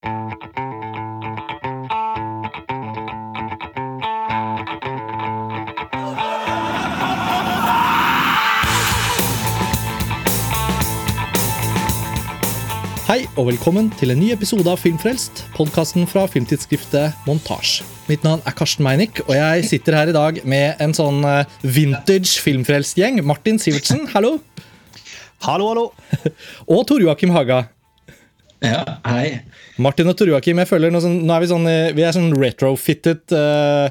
Hei og velkommen til en ny episode av Filmfrelst, podkasten fra filmtidsskriftet Montasj. Mitt navn er Karsten Meinick, og jeg sitter her i dag med en sånn eh, vintage filmfrelst-gjeng. Martin Sivertsen, hallo. Hallo, hallo. Og Tor Joakim Haga. Ja, hei. Martin og Tor Joakim, jeg føler nå, sånn, nå er vi sånn eh, Vi er sånn retrofitted uh,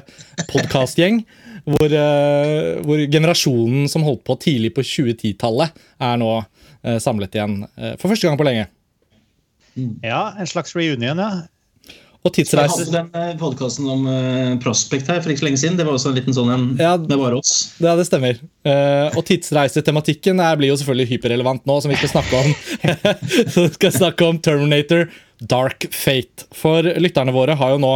podkastgjeng. Hvor, uh, hvor generasjonen som holdt på tidlig på 2010-tallet, er nå uh, samlet igjen uh, for første gang på lenge. Ja, en slags reunion, ja. Og tidsreiser. Jeg hadde den podkasten om eh, Prospect her for ikke så lenge siden. Det var også en liten sånn en Ja. med bare oss. Ja, det stemmer. Eh, og tidsreisetematikken blir jo selvfølgelig hyperrelevant nå, som vi skal snakke om. Så vi skal snakke om Terminator Dark Fate. For lytterne våre har jo nå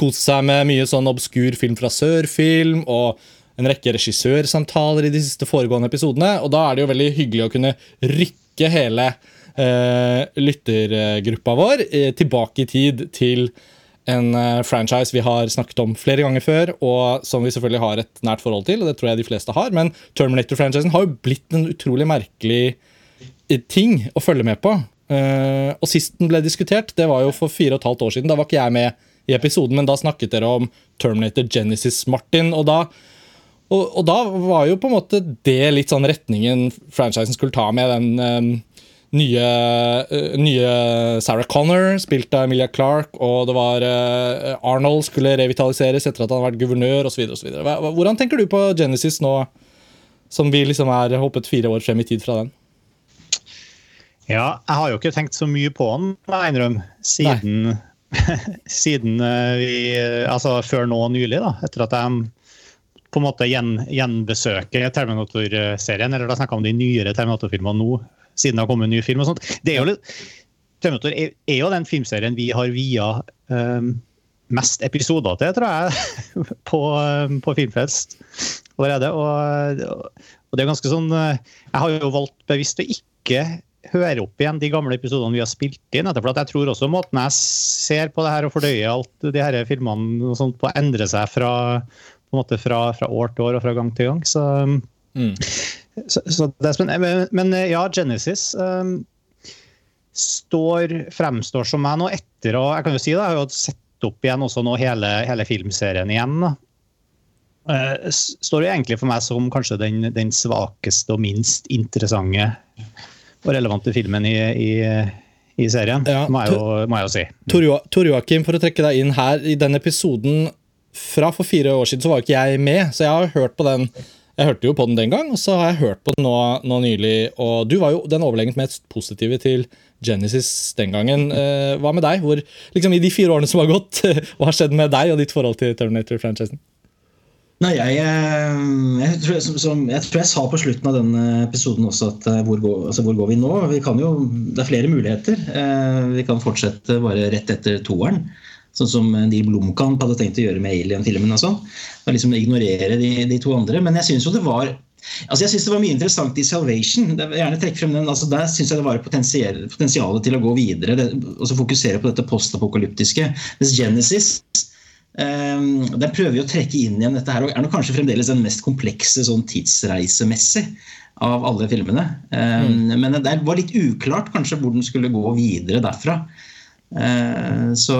kost seg med mye sånn obskur film fra sør-film og en rekke regissørsamtaler i de siste foregående episodene. Og da er det jo veldig hyggelig å kunne rykke hele eh, lyttergruppa vår eh, tilbake i tid til en eh, franchise vi har snakket om flere ganger før, og som vi selvfølgelig har et nært forhold til. og det tror jeg de fleste har, Men Terminator-franchisen har jo blitt en utrolig merkelig eh, ting å følge med på. Eh, og Sist den ble diskutert, det var jo for fire og et halvt år siden. Da var ikke jeg med i episoden, men da snakket dere om Terminator Genesis, Martin. og da og, og da var jo på en måte det litt sånn retningen franchisen skulle ta med den eh, nye, eh, nye Sarah Connor, spilt av Emilia Clarke, og det var eh, Arnold skulle revitaliseres etter at han hadde vært guvernør osv. Hvordan tenker du på Genesis nå, som vi liksom er hoppet fire år frem i tid fra den? Ja, jeg har jo ikke tenkt så mye på den, må jeg innrømme, siden, siden eh, vi Altså før nå nylig, da. Etter at jeg på en måte gjen, gjenbesøker Terminator-serien. Eller da snakker jeg om de nyere Terminator-filmene nå, siden det har kommet en ny film. og sånt. Det er jo litt, Terminator er, er jo den filmserien vi har via um, mest episoder til, tror jeg, på, um, på Filmfest allerede. Og, og det er ganske sånn eh, Jeg har jo valgt bevisst å ikke høre opp igjen de gamle episodene vi har spilt inn. for jeg tror også måten jeg ser på det her og fordøyer alt de her filmene og sånt på å endre seg fra, på en måte fra, fra år til år og fra gang til gang. Så, Mm. Så, så det er spennende. Men, men ja, Genesis um, står, fremstår som meg nå etter å Jeg kan jo si det, jeg har jo sett opp igjen også nå hele, hele filmserien igjen. da. Uh, står jo egentlig for meg som kanskje den, den svakeste og minst interessante og relevante filmen i, i, i serien, Ja, må, jeg jo, må jeg jo si. Tor, Jo- Tor Joakim, for å trekke deg inn her, i den episoden fra for fire år siden, så var jo ikke jeg med, så jeg har hørt på den jeg hørte jo på den den gang, og så har jeg hørt på den nå, nå nylig. Og du var jo den overlegent mest positive til Genesis den gangen. Eh, hva med deg? Hvor, liksom I de fire årene som har gått, hva har skjedd med deg og ditt forhold til Terminator-franchisen? Nei, jeg, eh, jeg, tror, som, som, jeg tror jeg sa på slutten av den episoden også at eh, hvor går, altså, hvor går vi nå? Vi jo, det er flere muligheter. Vi kan fortsette bare rett etter toeren. Sånn som Neil Blomkamp hadde tenkt å gjøre med Alien-filmen. og sånn. Og liksom Ignorere de, de to andre. Men jeg syns jo det var altså jeg synes det var mye interessant i Salvation. Vil gjerne trekke frem den, altså Der syns jeg det var potensial, potensialet til å gå videre det, og så fokusere på dette postapokalyptiske. Mens Genesis Um, den prøver jo å trekke inn igjen dette her, og er nok kanskje fremdeles den mest komplekse sånn tidsreisemessig av alle filmene. Um, Men det var litt uklart kanskje hvor den skulle gå videre derfra. Uh, så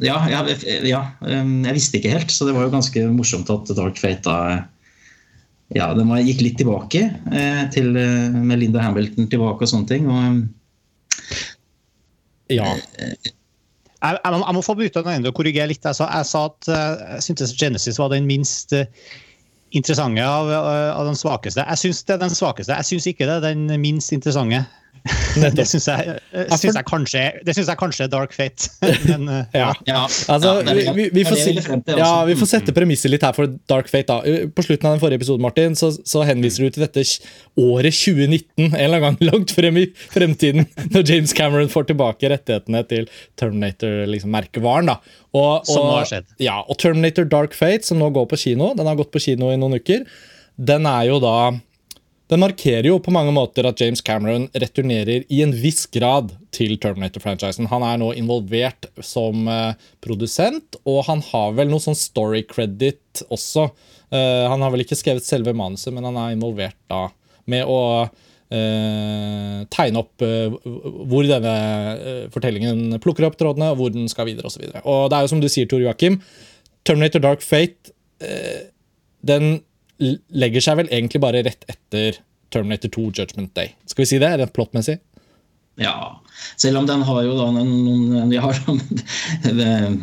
ja, ja, ja jeg visste ikke helt, så det var jo ganske morsomt at Dark Fate da ja, den gikk litt tilbake uh, til, uh, med Linda Hamilton tilbake og sånne ting. Og, Ja. Jeg, jeg, jeg må få bryte den ene og korrigere litt. Jeg sa, jeg sa at eh, jeg syntes Genesis var den minst eh, interessante av, eh, av den svakeste. Jeg syns det er den svakeste. Jeg syns ikke det er den minst interessante. Det syns jeg, eh, syns jeg, kanskje, det syns jeg kanskje er Dark Fate. Men eh, Ja. ja, Altså, vi, vi, får ja, vi får sette premisset litt her for Dark Fate. da. På slutten av den forrige episoden Martin, så, så henviser du til dette året 2019, en eller annen gang langt frem i fremtiden, når James Cameron får tilbake rettighetene til Terminator-merkevaren. Liksom, Og, og- har skjedd. Ja, og Terminator Dark Fate, som nå går på kino, den har gått på kino i noen uker, den er jo da den markerer jo på mange måter at James Cameron returnerer i en viss grad til Terminator-franchisen. Han er nå involvert som uh, produsent, og han har vel noe sånn story credit også. Uh, han har vel ikke skrevet selve manuset, men han er involvert da med å uh, tegne opp hvor denne fortellingen plukker opp trådene, og hvor den skal videre osv. Og, så og det er jo som du sier, Tor Joakim, Terminator Dark Fate den legger seg vel egentlig bare rett etter Terminator 2 Judgment Day. Skal vi si det, rent plottmessig? Ja, selv om den har jo da noen de har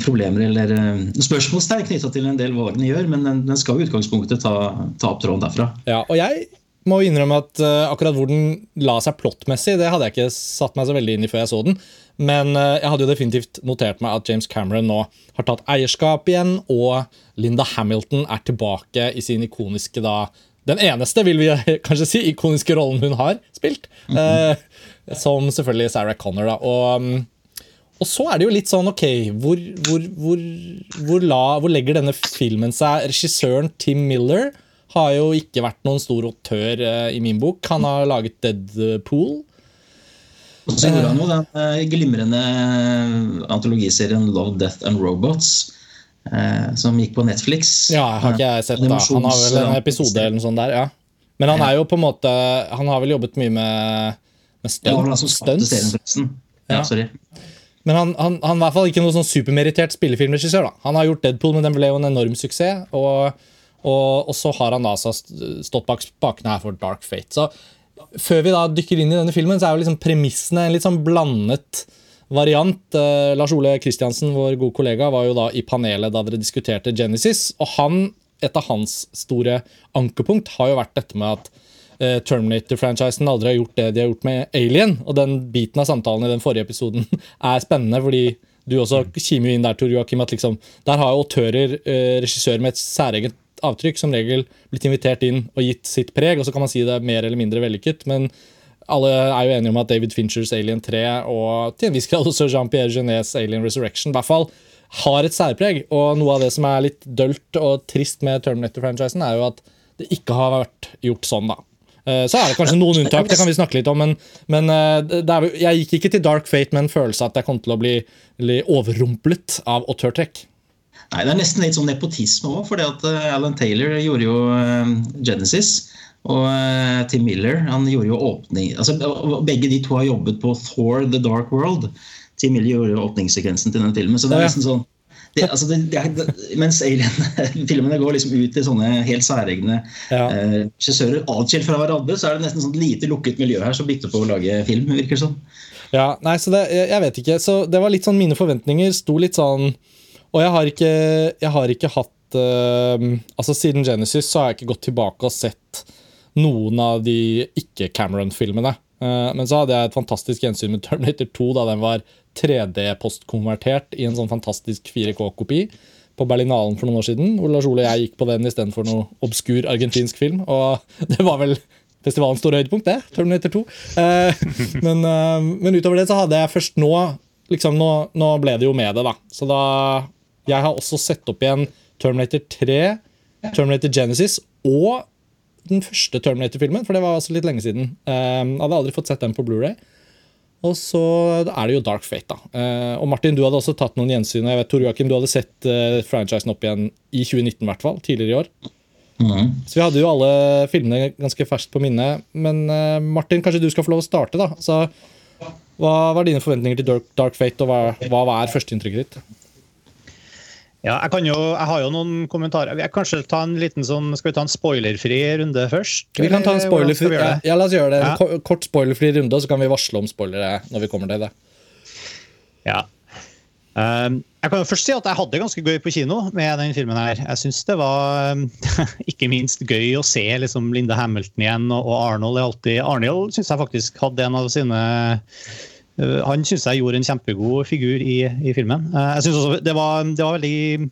problemer eller eh, spørsmålstegn knytta til en del valgene gjør, men den, den skal i utgangspunktet ta, ta opp tråden derfra. Ja, og jeg må innrømme at uh, akkurat hvor den la seg plottmessig, det hadde jeg ikke satt meg så veldig inn i før jeg så den. Men uh, jeg hadde jo definitivt notert meg at James Cameron nå har tatt eierskap igjen, og Linda Hamilton er tilbake i sin ikoniske da Den eneste, vil vi kanskje si, ikoniske rollen hun har spilt. Mm -hmm. eh, som selvfølgelig Sarah Connor. da, og... Um, og så er det jo litt sånn, ok, hvor, hvor, hvor, la, hvor legger denne filmen seg? Regissøren Tim Miller har jo ikke vært noen stor autør eh, i min bok. Han har laget Deadpool. Og så gjorde han jo den uh, glimrende antologiserien Love, Death and Robots. Uh, som gikk på Netflix. Ja, har ikke jeg sett da. Han har vel en episode eller noe sånt der. ja. Men han er jo på en måte Han har vel jobbet mye med, med stunt, stunts. Ja, sorry. Men han, han, han, er i hvert fall ikke noen sånn supermerittert spillefilmregissør. da. Han har gjort Deadpool, men den ble jo en enorm suksess. og og, og, så har han da stått bak spakene her for Dark Fate. Så før vi da dykker inn i denne filmen, så er jo liksom premissene en litt sånn blandet variant. Eh, Lars Ole Kristiansen, vår gode kollega, var jo da i panelet da dere diskuterte Genesis. Og han, et av hans store ankepunkt har jo vært dette med at eh, Terminator-franchisen aldri har gjort det de har gjort med Alien. Og den biten av samtalen i den forrige episoden er spennende, fordi du også kimer inn der, Tor Joakim, at liksom, der har jo autører, eh, regissører med et særegent avtrykk som regel blitt invitert inn og gitt sitt preg. og Så kan man si det er mer eller mindre vellykket, men alle er jo enige om at David Finchers Alien 3 og til en viss grad også Jean-Pierre Genets Alien Resurrection i hvert fall har et særpreg. Og noe av det som er litt dølt og trist med Terminator-franchisen, er jo at det ikke har vært gjort sånn, da. Eh, så er det kanskje noen unntak, det kan vi snakke litt om, men, men eh, er, jeg gikk ikke til Dark Fate med en følelse at jeg kom til å bli, bli overrumplet av autørtrekk. Nei, Det er nesten litt sånn nepotisme òg. For uh, Alan Taylor gjorde jo uh, Genesis. Og uh, Tim Miller han gjorde jo åpning altså Begge de to har jobbet på Thor The Dark World. Tim Miller gjorde jo åpningssekvensen til den filmen. så det er liksom sånn det, altså det, det, mens Alien-filmene går liksom ut til sånne helt særegne ja. regissører atskilt fra hverandre, så er det nesten sånn lite lukket miljø her som bytter på å lage film. virker sånn. Ja, nei, så det, jeg vet ikke. Så det var litt sånn mine forventninger sto litt sånn og jeg har ikke, jeg har ikke hatt uh, Altså Siden Genesis så har jeg ikke gått tilbake og sett noen av de ikke-Cameron-filmene. Uh, men så hadde jeg et fantastisk gjensyn med Terminator 2 da den var 3D-postkonvertert i en sånn fantastisk 4K-kopi på Berlinalen for noen år siden. Hvor Lars Ole og jeg gikk på den istedenfor noe obskur argentinsk film. Og det var vel festivalens store høydepunkt, det. Terminator 2. Uh, men, uh, men, utover det så hadde jeg først nå liksom nå, nå, ble det jo med det, da. Så da jeg har også sett opp igjen Terminator 3, Terminator Genesis og den første Terminator-filmen, for det var altså litt lenge siden. Um, jeg hadde aldri fått sett den på Blu-ray Og så er det jo Dark Fate. da. Uh, og Martin, du hadde også tatt noen gjensyn. Jeg vet, Tor Joakim, du hadde sett uh, franchisen opp igjen i 2019, hvert fall, tidligere i år. Mm. Så vi hadde jo alle filmene ganske ferskt på minne. Men uh, Martin, kanskje du skal få lov å starte? da. Så, hva var dine forventninger til Dark, Dark Fate, og hva, hva er førsteinntrykket ditt? Ja, jeg, jo, jeg, har jo noen kommentarer. Jeg kanskje ta en liten sånn, Skal vi ta en spoilerfri runde først? Vi kan ta en spoilerfri, ja, ja, la oss gjøre det. Ja. kort spoilerfri runde, så kan vi varsle om spoilere når vi kommer til det. Ja. Um, jeg kan jo først si at jeg hadde ganske gøy på kino med den filmen. her. Jeg syns det var um, ikke minst gøy å se liksom, Linda Hamilton igjen, og, og Arnold alltid Arnold syns jeg faktisk hadde en av sine han syns jeg gjorde en kjempegod figur i, i filmen. Eh, jeg synes også det var, det var veldig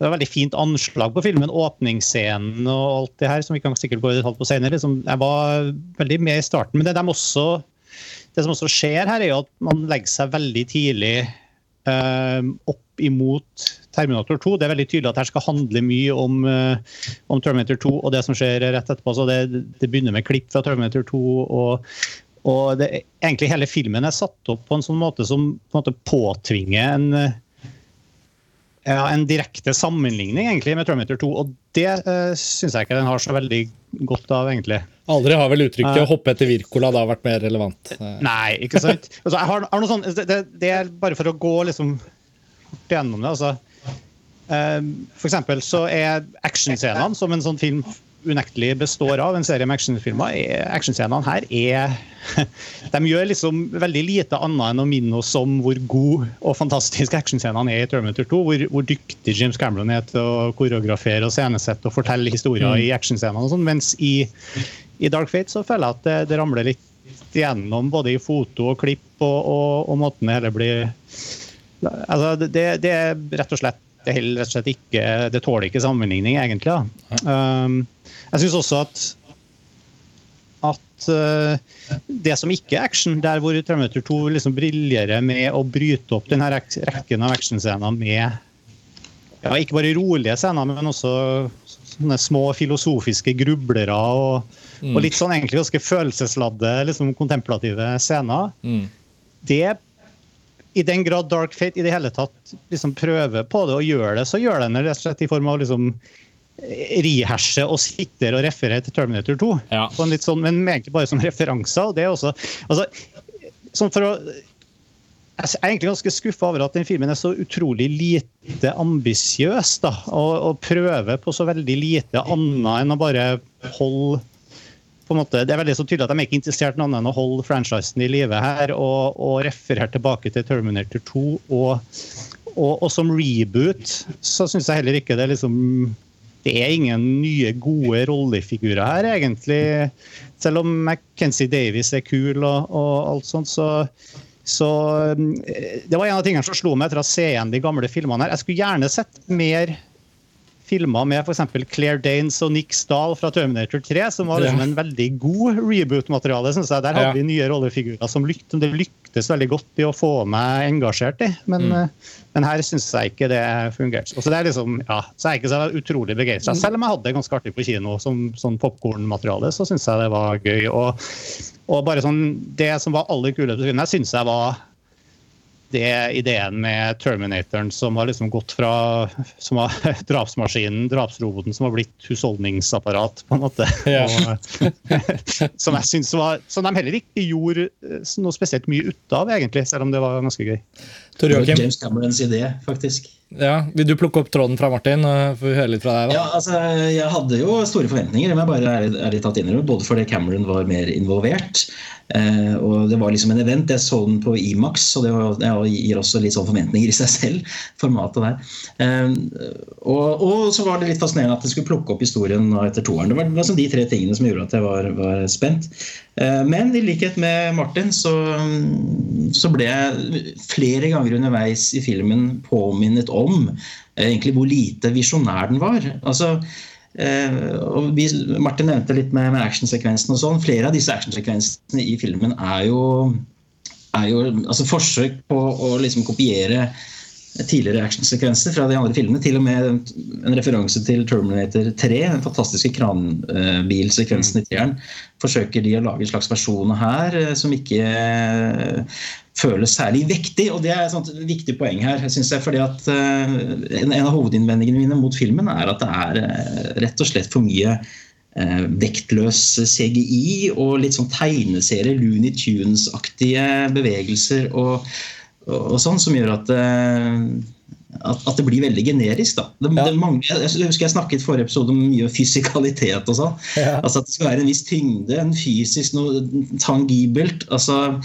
det var veldig fint anslag på filmen. Åpningsscenen og alt det her, som vi kan sikkert gå i detalj på senere. Liksom, jeg var veldig med i starten. Men det, de også, det, som også skjer her, er jo at man legger seg veldig tidlig eh, opp imot Terminator 2. Det er veldig tydelig at her skal handle mye om, eh, om Terminator 2 og det som skjer rett etterpå. så Det, det begynner med klipp fra Terminator 2. og, og det, egentlig Hele filmen er satt opp på en sånn måte som på en måte påtvinger en eh, ja, en direkte sammenligning egentlig med Terminator 2, og det uh, syns jeg ikke den har så veldig godt av, egentlig. Aldri har vel uttrykket 'å hoppe etter Wirkola' da vært mer relevant. Nei, ikke sant. Altså, har, har sånn, det, det, er bare for å gå liksom gjennom det. altså. Uh, for eksempel så er actionscenene, som en sånn film unektelig består av, en serie med actionfilmer, actionscenene her er De gjør liksom veldig lite annet enn å minne oss om hvor god og fantastisk actionscenene er i Terminator 2. Hvor, hvor, dyktig James Cameron er til å koreografere og scenesette og fortelle historier mm. i actionscenene. og sånn, Mens i, i, Dark Fate så føler jeg at det, det, ramler litt gjennom både i foto og klipp og, og, og måten det hele blir altså det, det, er rett og slett det, rett og slett ikke, det tåler ikke sammenligning, egentlig. Um, jeg syns også at at uh, det som ikke er action, der hvor Terminator 2 liksom briljerer med å bryte opp denne rekken av actionscener med ja, ikke bare rolige scener, men også sånne små filosofiske grublere og, mm. og litt sånn egentlig ganske følelsesladde, liksom kontemplative scener. Mm. Det i den grad Dark Fate i det hele tatt liksom prøver på det og gjør det, så gjør den det rett og slett i form av liksom riherse og sitter og refererer til Terminator 2. Ja. Sånn, men egentlig bare som referanser. og det er også, altså, sånn for å jeg er egentlig ganske skuffa over at den filmen er så utrolig lite ambisiøs. Og, og, prøver på så veldig lite annet enn å bare holde på en måte, Det er veldig så tydelig at de er ikke interessert noe annet enn å holde franchisen i live her og, og referere tilbake til Terminator 2. Og, og, og som reboot så syns jeg heller ikke det er liksom det er ingen nye, gode rollefigurer her, egentlig. Selv om McKenzie Davies er kul og, og alt sånt, så, så eh, Det var en av tingene som slo meg etter å se igjen de gamle filmene. her. Jeg skulle gjerne sett mer filmer med f.eks. Claire Danes og Nick Stahl fra Terminator 3, som var liksom en veldig god reboot-materiale. synes jeg. Der hadde vi nye rollefigurer som lykt, det lyktes veldig godt i å få meg engasjert i. Men, mm. Eh, men her syns jeg ikke det fungerte. Så, det er liksom, ja, så er jeg ikke så utrolig begeistra. Selv om jeg hadde det ganske artig på kino som sånn popkornmateriale, så syns jeg det var gøy. Og, og bare sånn, det som var aller kuleste filmen, syns jeg var det ideen med Terminatoren som har liksom gått fra som har, drapsmaskinen, drapsroboten, som har blitt husholdningsapparat, på en måte. Ja. Og, som jeg synes var, som de heller ikke gjorde eh, noe spesielt mye ut av, egentlig, selv om det var ganske gøy. Tor Joakim? James Camerons idé, faktisk. Ja, Vil du plukke opp tråden fra Martin? Får vi høre litt fra deg da? Ja, altså, Jeg hadde jo store forventninger, men jeg bare er, er litt tatt inn i det, både fordi Cameron var mer involvert. Eh, og Det var liksom en event. Jeg så den på Imax, og det, var, ja, gir også litt sånn forventninger i seg selv. formatet der. Eh, og, og, så var det litt fascinerende at det skulle plukke opp historien etter toeren. Det var, sånn de tre tingene som gjorde at jeg var, var spent. Eh, men i likhet med Martin så, så ble jeg flere ganger underveis i filmen påminnet om eh, egentlig hvor lite visjonær den var. Altså, eh, vi, Martin nevnte litt med, med actionsekvensene og sånn. Flere av disse actionsekvensene i filmen er jo, er jo altså forsøk på å liksom kopiere tidligere actionsekvenser fra de andre filmene. Til og med en referanse til Terminator 3, den fantastiske kranbilsekvensen i treeren. Forsøker de å lage en slags versjon her eh, som ikke føles særlig vektig. Og det er et viktig poeng her. synes jeg, fordi at uh, en, av hovedinnvendingene mine mot filmen er at det er rett og slett for mye vektløs CGI og litt sånn tegneserie, Looney Tunes-aktige bevegelser og, og, og, sånn, som gjør at at, at, det blir veldig generisk. da. Det, ja. det mange, jeg husker jeg snakket i forrige episode om mye fysikalitet. og sånn. Ja. Altså At det skal være en viss tyngde, en fysisk, noe tangibelt. altså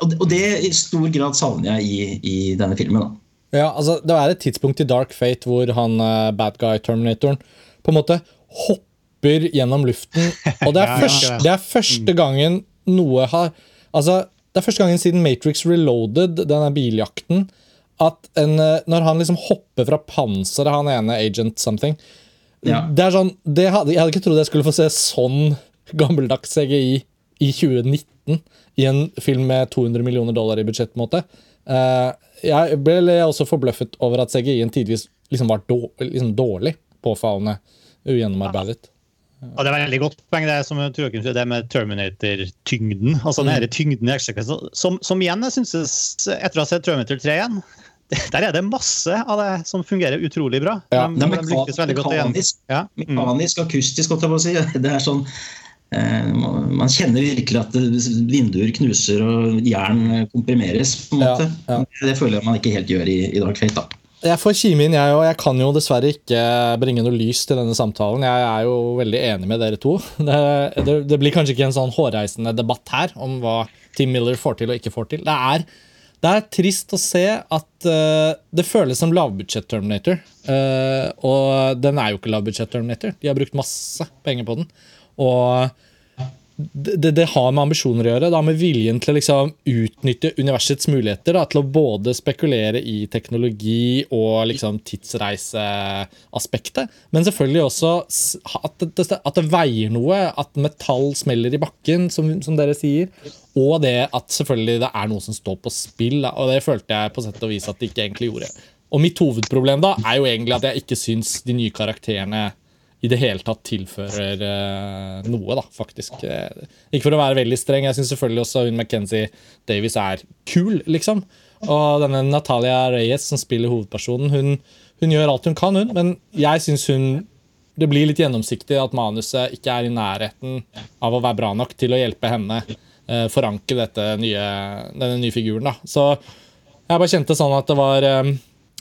og det i stor grad savner jeg i, i denne filmen. da. Ja, altså Det er et tidspunkt i Dark Fate hvor han uh, bad guy-terminatoren på en måte hopper gjennom luften. Og det er, først, det er første gangen noe har Altså, det er første gangen siden Matrix Reloaded, denne biljakten, at en, uh, når han liksom hopper fra panseret, han ene Agent Something ja. det er sånn, det hadde, Jeg hadde ikke trodd jeg skulle få se sånn gammeldags CGI i 2019 i en film med 200 millioner dollar i budsjett. på en måte. Eh, jeg ble også forbløffet over at CGI-en tidvis liksom var dårlig, liksom dårlig, påfallende, ugjennomarbeidet. Og det er veldig godt poeng det som sier, det med Terminator-tyngden. altså den her tyngden i som, som igjen jeg synes, etter å ha sett Terminator 3 igjen der er det masse av det som fungerer utrolig bra. Ja. De, de, de lykkes veldig godt igjen. Ja. Mm. mekanisk akustisk, holdt jeg på å si. Det er sånn eh, man kjenner virkelig at vinduer knuser og jern eh, komprimeres. på en Ja, måte. ja. Det føler jeg man ikke helt gjør i, i Dark Fate. da. Jeg får kime inn, jeg òg. Jeg kan jo dessverre ikke bringe noe lys til denne samtalen. Jeg er jo veldig enig med dere to. Det, det, det blir kanskje ikke en sånn hårreisende debatt her om hva Tim Miller får til og ikke får til. Det er, det er trist å se at uh, det føles som lavbudsjett Terminator. Uh, og den er jo ikke lavbudsjett Terminator. De har brukt masse penger på den. Og det, det, har med ambisjoner å gjøre. Det har med viljen til å liksom utnytte universets muligheter. Da, til å både spekulere i teknologi og liksom tidsreiseaspektet. Men selvfølgelig også at det, at det veier noe. At metall smeller i bakken, som, som dere sier. Og det at selvfølgelig det er noe som står på spill. Da, og det følte jeg på sett og vis at det ikke egentlig gjorde. Og mitt hovedproblem da er jo egentlig at jeg ikke syns de nye karakterene i det hele tatt tilfører eh, noe, da, faktisk. Eh, ikke for å være veldig streng, jeg syns selvfølgelig også hun Mackenzie Davies er kul, liksom. Og denne Natalia Reyes som spiller hovedpersonen, hun, hun gjør alt hun kan, hun. Men jeg syns hun Det blir litt gjennomsiktig at manuset ikke er i nærheten av å være bra nok til å hjelpe henne eh, forankre nye, denne nye figuren, da. Så jeg bare kjente sånn at det var eh,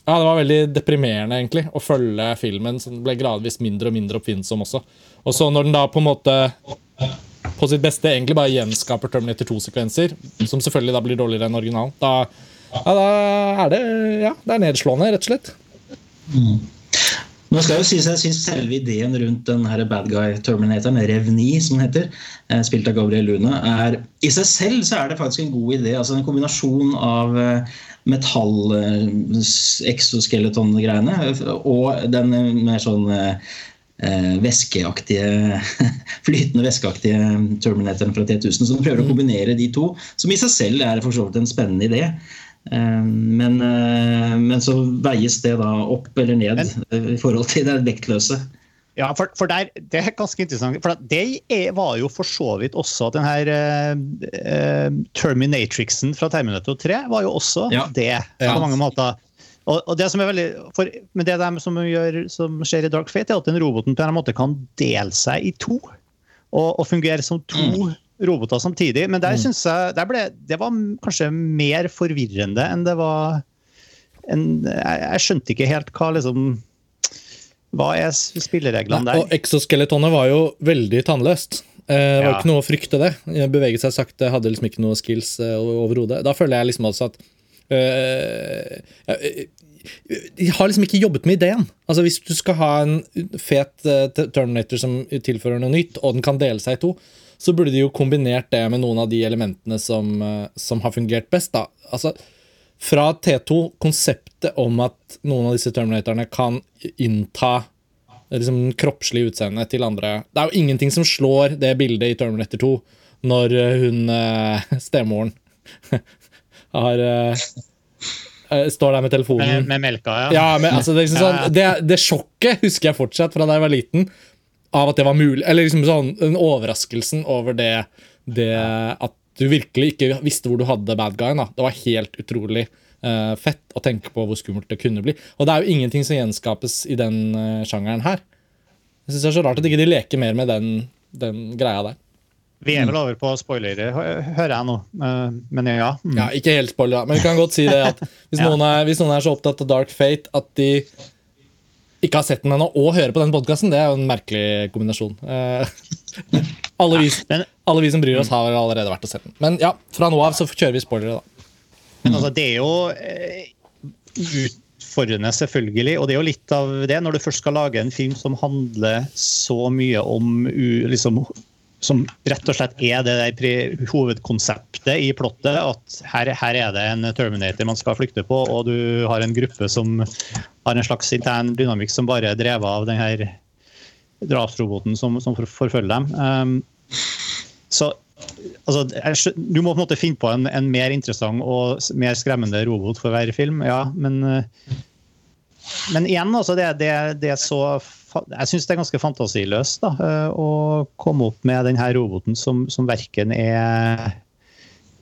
ja, Det var veldig deprimerende egentlig å følge filmen, som ble gradvis mindre og mindre oppfinnsom også. Og så når den da på en måte på sitt beste egentlig bare gjenskaper Terminator 2-sekvenser, som selvfølgelig da blir dårligere enn originalen, da, ja, da er det ja, det er nedslående, rett og slett. Nå skal jo sies, jeg synes Selve ideen rundt den her bad guy-terminatoren, Rev 9, som den heter, eh, spilt av Gabriel Lune, er i seg selv så er det faktisk en god idé. altså En kombinasjon av eh, metall-exoskeleton-greiene og den eh, mer sånn eh, eh, væskeaktige flytende væskeaktige Terminatoren fra T1000. Så den prøver å kombinere de to, som i seg selv er for så vidt en spennende idé. Eh, Men, eh, men så veies det da opp eller ned men, i forhold til det vektløse. Ja, for, for der, Det er ganske interessant. for Det er, var jo for så vidt også den her eh, eh, Terminatrixen fra Terminator 3 var jo også Ja. det, Ja. på mange måter. Og, og det som er veldig, for, men det som, gjør, som skjer i Dark Fate, er at den roboten på en måte kan dele seg i to. Og, og fungere som to roboter samtidig. Men der synes jeg der ble, det var kanskje mer forvirrende enn det var en, jeg, jeg skjønte ikke helt hva liksom Hva er spillereglene der? Og exoskeletonet var jo veldig tannløst. Eh, Det var Ja. ikke noe å frykte det. Beveget seg sakte, hadde liksom ikke noe skills eh, overhodet. Da føler jeg liksom også at eh, eh, De har liksom ikke jobbet med ideen. Altså Hvis du skal ha en fet Terminator som tilfører noe nytt, og den kan dele seg i to, så burde de jo kombinert det med noen av de elementene som, eh, som har fungert best. da. Altså fra T2, konseptet om at noen av disse Terminatorene kan innta liksom kroppslig utseende til andre Det er jo ingenting som slår det bildet i Terminator 2 når eh, hun eh, stemoren har Står der med telefonen. Med, med melka, ja. Ja, men altså, det, liksom sånn, det, det sjokket husker jeg fortsatt fra da jeg var liten, av at det var mulig. Eller liksom sånn, den overraskelsen over det, det at du virkelig ikke visste hvor du hadde bad guyen. Da. Det var helt utrolig uh, fett å tenke på hvor skummelt det kunne bli. Og det er jo ingenting som gjenskapes i den uh, sjangeren her. Jeg synes det er så rart at ikke de leker mer med den, den greia der. Vi er vel over på spoilere, hører jeg nå. Eh, Men ja. Mm. Ja, Ikke helt spoiler, men vi kan godt si det at hvis, Ja. noen er, hvis noen er så opptatt av Dark Fate at de ikke har sett den ennå, og hører på den podkasten, det er jo en merkelig kombinasjon. Eh, alle, vi, alle vi som bryr oss, har allerede vært og sett den. Men ja, fra nå av så kjører vi spoilere, da. Men altså, det er jo eh, utfordrende, selvfølgelig. Og det er jo litt av det, når du først skal lage en film som handler så mye om liksom, Som rett og slett er det der hovedkonseptet i plottet. At her, her er det en Terminator man skal flykte på, og du har en gruppe som har en slags intern dynamikk som bare er drevet av den her drapsroboten som, som forfølger dem. Um, så altså, Du må på en måte finne på en, en, mer interessant og mer skremmende robot for hver film, ja, men men igjen, altså, det, det, det er så Jeg syns det er ganske fantasiløst da, å komme opp med denne roboten som, som verken er,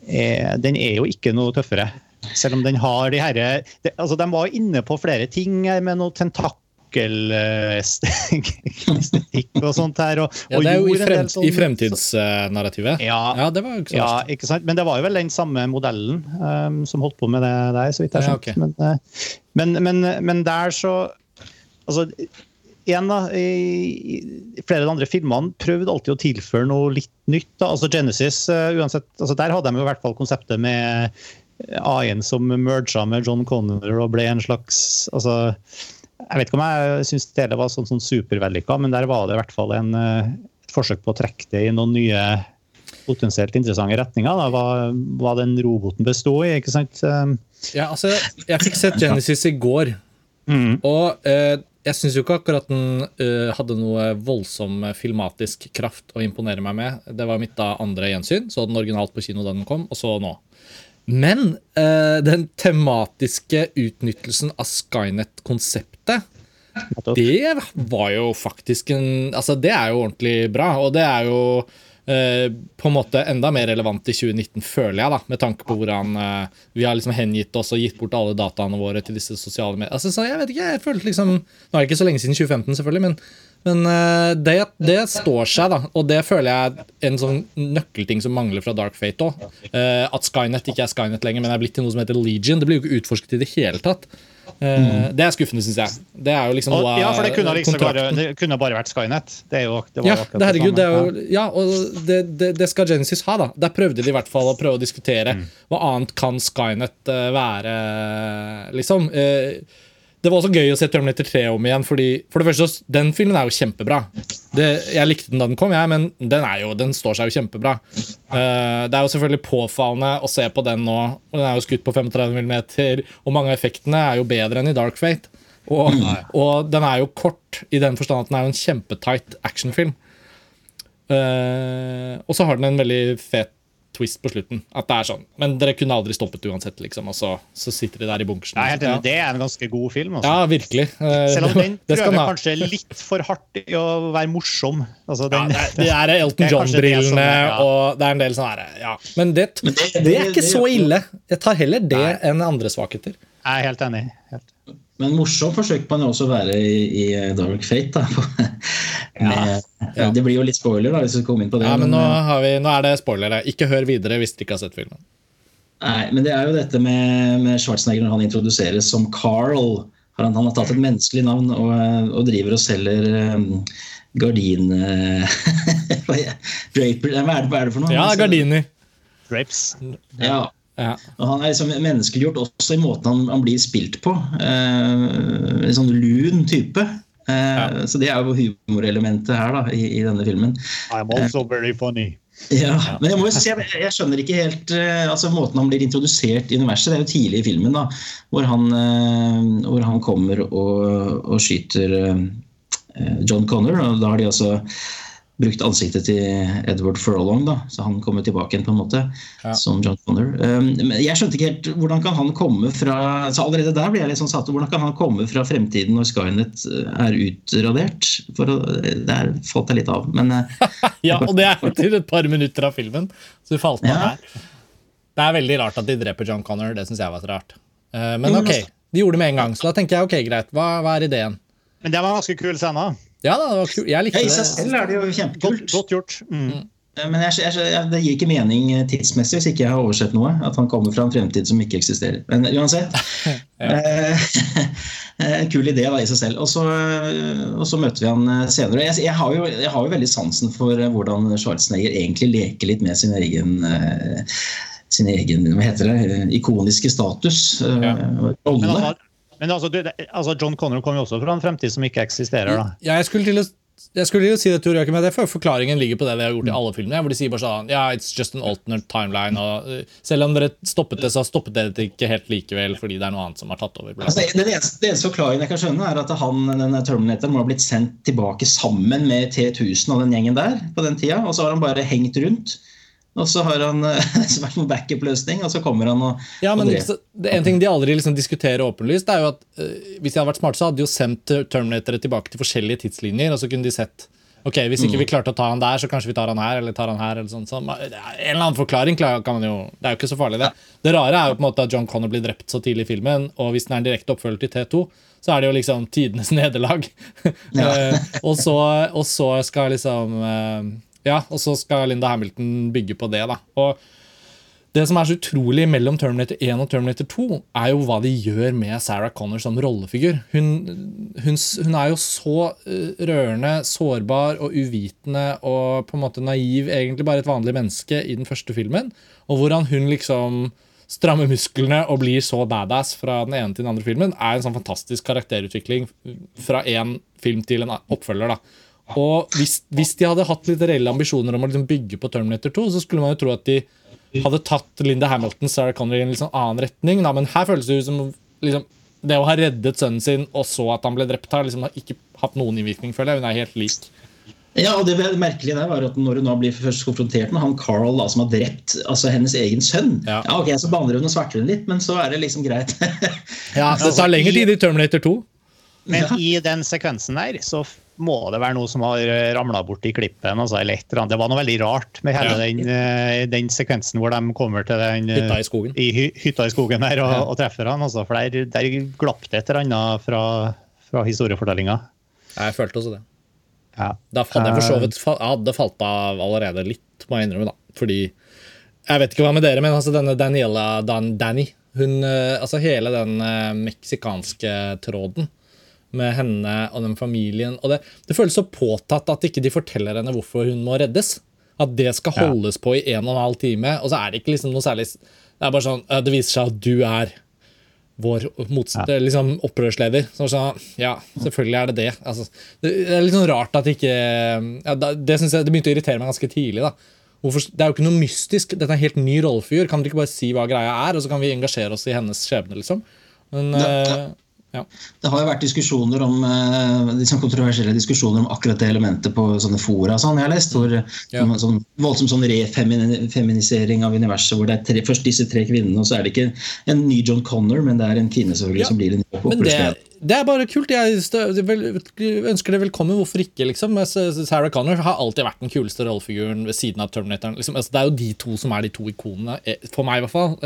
er Den er jo ikke noe tøffere. Selv om den har de herre altså, De var inne på flere ting med noe tentak estetikk og sånt her. Og, ja, det er jo i, frem, sånn, i fremtidsnarrativet. Ja, ja, det var ikke, ja, ikke sant? Men det var jo vel den samme modellen um, som holdt på med det der, så vidt jeg har skjønt. Ja, okay. men, uh, men, men, men, der så Altså, en da, i, i flere av de andre filmene prøvde alltid å tilføre noe litt nytt. Da. Altså Genesis, uh, uansett, altså der hadde de i hvert fall konseptet med AI-en som merga med John Connor og ble en slags altså, jeg vet ikke om jeg syns det var sånn, sånn supervellykka, men der var det i hvert fall en, eh, et forsøk på å trekke det i noen nye potensielt interessante retninger. Da. Hva, hva den roboten bestod i. ikke sant? Eh, ja, altså, jeg fikk sett Genesis i går, mm. og eh, jeg syns jo ikke akkurat den uh, hadde noe voldsom filmatisk kraft å imponere meg med. Det var mitt da andre gjensyn. Så den originalt på kino da den kom, og så nå. Men uh, den tematiske utnyttelsen av Skynet-konseptet det var jo faktisk en Altså, det er jo ordentlig bra. Og det er jo på en måte enda mer relevant i 2019, føler jeg, da, med tanke på hvordan uh, vi har liksom hengitt oss og gitt bort alle dataene våre til disse sosiale medier. Altså, så jeg vet ikke, jeg følte liksom Nå er det ikke så lenge siden 2015, selvfølgelig, men men uh, det, det, står seg, da. Og det føler jeg er en sånn nøkkelting som mangler fra Dark Fate òg. At Skynet ikke er Skynet lenger, men er blitt til noe som heter Legion. Det blir jo ikke utforsket i det hele tatt. Uh, det er skuffende, syns jeg. Det er jo liksom og, Ja, for det kunne, liksom bare, det kunne bare vært Skynet. Det er jo, det ja, det, herregud, det er jo, ja, og det, det, det, skal Genesis ha, da. Der prøvde de i hvert fall å prøve å diskutere mm. hva annet kan Skynet være, liksom. Uh, det var også gøy å se Terminator 3 om igjen. fordi for det første, Den filmen er jo kjempebra. Det, jeg likte den da den kom, jeg, men den, jo, den står seg jo kjempebra. Uh, det er jo selvfølgelig påfallende å se på den nå. og Den er jo skutt på 35 mm, og mange av effektene er jo bedre enn i Dark Fate. Og, og den er jo kort i den forstand at den er jo en kjempetight actionfilm. Uh, og så har den en veldig fet twist på slutten. At det er sånn. Men dere kunne aldri stoppet uansett, liksom. Og så, så sitter de der i bunkersen. Ja, ja. Det er en ganske god film. Altså. Ja, virkelig. Eh, Selv om den prøver kanskje litt for hardt i å være morsom. Altså, den, ja, det, er Elton John-brillene, og det er en del sånn herre ja. Men, det, Men det, det, er ikke så ille. Jeg tar heller det enn andre svakheter. Jeg er helt enig. Helt. Men morsom forsøk man jo også å være i, i Dark Fate. Da. Med, ja. Det blir jo litt spoiler, da, hvis vi kommer inn på det. Ja, men, nå, vi, nå, er det spoilere. Ikke hør videre hvis dere ikke har sett filmen. Nei, men det er jo dette med, med Schwarzenegger når han introduseres som Carl. Han, han har tatt et menneskelig navn og, og driver og selger um, gardin... Draper Hva er, det, hva er det for noe? Ja, gardiner. Drapes. Ja, ja. Og han er liksom menneskeliggjort også i måten han, han blir spilt på. Eh, en sånn lun type. Eh, ja. Så det er jo humorelementet her da, i, i, denne filmen. I'm also very funny. Ja, men jeg må jo si, jeg, jeg skjønner ikke helt eh, altså måten han blir introdusert i universet. Det er jo tidlig i filmen, da, hvor han, uh, hvor han kommer og, og skyter uh, John Connor. og Da har de altså brukt ansiktet til Edward Furlong, da, så han kommer tilbake igjen på en måte ja. som John Connor. Um, men jeg skjønte ikke helt hvordan kan han komme fra så Allerede der ble jeg litt sånn satt Hvordan kan han komme fra fremtiden når Skynet eh, er utradert? For å, der falt jeg litt av. Men, eh, ja, og det er til et par minutter av filmen, så du falt av ja. her. Det er veldig rart at de dreper John Connor. Det syns jeg var så rart. Uh, men ok, de gjorde det med en gang, så da tenker jeg ok, greit. Hva, hva er ideen? Men det var en ganske kul scene. Ja, da, det var kult. Jeg likte det. I seg selv er det jo kjempekult. Godt, godt gjort. Mm. mm. Men jeg, jeg, det gir ikke mening tidsmessig hvis ikke jeg har oversett noe. At han kommer fra en fremtid som ikke eksisterer. Men uansett. En kul idé da, i seg selv. Og så, og så møter vi han senere. Jeg, jeg, har jo, jeg, har jo, veldig sansen for hvordan Schwarzenegger egentlig leker litt med sin egen sin egen hva heter det, ikoniske status. Ja. rolle. Men altså, du, altså, John Connor kommer jo også fra en fremtid som ikke eksisterer. da. Ja, jeg skulle til å jeg skulle jo si det, Tor men det er Forklaringen ligger på det de har gjort i alle filmene. hvor de sier bare sånn, ja, it's just an alternate timeline, og uh, Selv om dere stoppet det, så stoppet dere det ikke helt likevel fordi det er noe annet som har tatt over. Altså, den, eneste, den eneste forklaringen jeg kan skjønne, er at han, denne Terminator må ha blitt sendt tilbake sammen med T1000 og den gjengen der på den tida, og så har han bare hengt rundt. Og så har han vært med backup-løsning, og så kommer han og Ja, men og En ting de aldri liksom diskuterer åpenlyst, er jo at uh, hvis de hadde vært smarte, så hadde de jo sendt Terminatoret tilbake til forskjellige tidslinjer, og så kunne de sett Ok, Hvis ikke vi klarte å ta han der, så kanskje vi tar han her. eller tar han her, eller sånt. Så, en eller annen forklaring kan man jo Det er jo ikke så farlig, det. Det rare er jo på en måte at John Connor blir drept så tidlig i filmen, og hvis den er en direkte oppfølger til T2, så er det jo liksom tidenes nederlag. Eh, og, så, og så skal liksom eh, Ja, og så skal Linda Hamilton bygge på det, da. Og det som er så utrolig mellom Terminator 1 og Terminator 2, er jo hva de gjør med Sarah Connor som rollefigur. Hun, hun, hun er jo så uh, rørende, sårbar og uvitende og på en måte naiv, egentlig bare et vanlig menneske, i den første filmen. Og hvordan hun liksom strammer musklene og blir så badass fra den ene til den andre filmen, er en sånn fantastisk karakterutvikling fra én film til en oppfølger. da. Og hvis, hvis de hadde hatt litt reelle ambisjoner om å liksom bygge på Terminator 2, så skulle man jo tro at de hadde tatt Linda Hamilton Sarah Connery i en liksom annen retning. Da. Men her føles det ut som liksom, det å ha reddet sønnen sin, og så at han ble drept, har liksom ikke hatt noen innvirkning, føler jeg. Hun er helt lik. Ja, og det merkelige der var at Når hun nå blir først konfrontert med han Carl da, som har drept altså hennes egen sønn Ja. ja ok, Så banner hun og sverter hun litt, men så er det liksom greit. Ja, Det tar lengre tid i Terminator 2. Men Ja. i den sekvensen der så må det være noe som har ramla bort i klippen. Altså. Det var noe veldig rart med hele Ja. den, eh, den sekvensen hvor de kommer til den eh, Hytta i skogen. i hytta i skogen der og, Ja. og treffer han. Altså, for der, der glapp det et eller annet fra, fra historiefortellinga. Jeg følte også det. Ja. Da hadde jeg for så vidt hadde falt av allerede litt, må jeg innrømme. da. Fordi Jeg vet ikke hva med dere, men altså denne Daniela Dan Danny hun, eh, altså Hele den eh, meksikanske tråden med henne og den familien og det, det føles så påtatt at ikke de forteller henne hvorfor hun må reddes. At det skal Ja. holdes på i en og en halv time. Og så er det ikke liksom noe særlig Det er bare sånn eh, Det viser seg at du er vår motst- liksom opprørsleder. Så sånn, ja, selvfølgelig er det det. Altså, det er litt sånn rart at ikke ja, Det synes jeg, det begynte å irritere meg ganske tidlig. da. Hvorfor, det er jo ikke noe mystisk. Dette er en helt ny rollefigur. Kan dere ikke bare si hva greia er, og så kan vi engasjere oss i hennes skjebne? liksom? Men, Ja, eh, Det har jo vært diskusjoner om eh, liksom kontroversielle diskusjoner om akkurat det elementet på sånne fora sånn, jeg har lest. Hvor, Ja. sånn, sånn voldsom sånn refeminisering av universet, hvor det er tre, først disse tre kvinnene, og så er det ikke en ny John Connor, men det er en kvinne selvfølgelig Ja. som blir en ny det, det er bare kult. Jeg ønsker det velkommen. Hvorfor ikke? liksom? Sarah Connor har alltid vært den kuleste rollefiguren ved siden av Terminatoren. Liksom. Altså, det er jo de to som er de to ikonene, eh, for meg i hvert fall.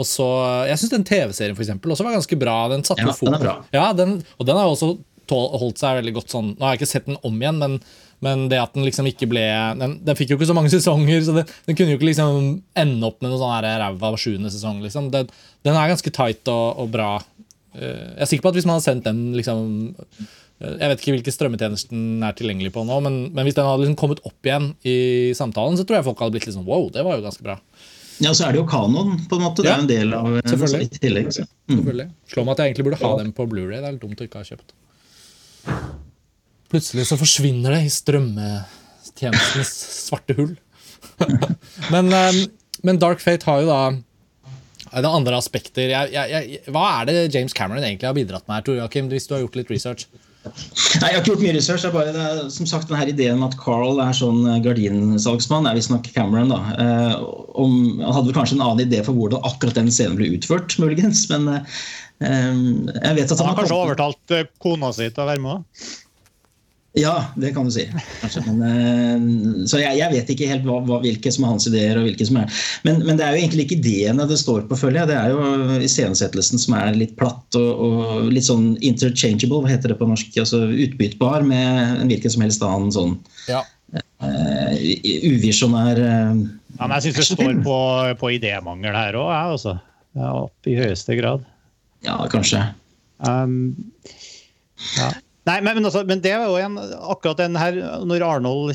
Og så, Jeg syns den TV-serien for eksempel, også var ganske bra. Den satte Ja, den er bra. Ja, den, og den har også tål, holdt seg veldig godt sånn Nå har jeg ikke sett den om igjen, men, men det at den liksom ikke ble Den, den fikk jo ikke så mange sesonger, så den, den kunne jo ikke liksom ende opp med noe sånn ræva sjuende sesong. liksom. Den, den er ganske tight og, og bra. Eh, Jeg er sikker på at hvis man hadde sendt den liksom eh, Jeg vet ikke strømmetjeneste den er tilgjengelig på nå, men, men hvis den hadde liksom kommet opp igjen i samtalen, så tror jeg folk hadde blitt litt sånn wow, det var jo ganske bra. Ja, så er det jo kanon, på en måte. Det er jo en del av eh, selvfølgelig. i tillegg. Så. Mm. Selvfølgelig. Slår meg at jeg egentlig burde ha dem på Blu-ray Det er litt dumt å ikke ha kjøpt. Plutselig så forsvinner det i strømmetjenestens svarte hull. men, eh, men Dark Fate har jo da det andre aspekter. Jeg, jeg, jeg, hva er det James Cameron egentlig har bidratt med her, Tor Joakim, hvis du har gjort litt research? Nei, Jeg har ikke gjort mye research. Det er bare det er, som sagt, den her ideen at Carl er sånn eh, gardinsalgsmann, er visstnok Cameron. da. Eh, om, han hadde vel kanskje en annen idé for hvordan akkurat den scenen ble utført, muligens. Men eh, jeg vet at Han han har kanskje overtalt eh, kona si til å være med? Ja, det kan du si. Men, eh, så jeg, jeg vet ikke helt hva, hva, hvilke som er hans ideer. og hvilke som er men, men det er jo egentlig ikke ideene det står på, føler jeg. Det er jo iscenesettelsen som er litt platt og, og litt sånn interchangeable, hva heter det på norsk? altså Utbyttbar med en hvilken som helst annen sånn Ja. uh, uvisjonær uh, Ja, men jeg syns det står på, på idémangel her òg, jeg, altså. Ja, opp i høyeste grad. Ja, kanskje. Um, ja. Nei, men, men, altså, men det er jo en, akkurat den her Når Arnold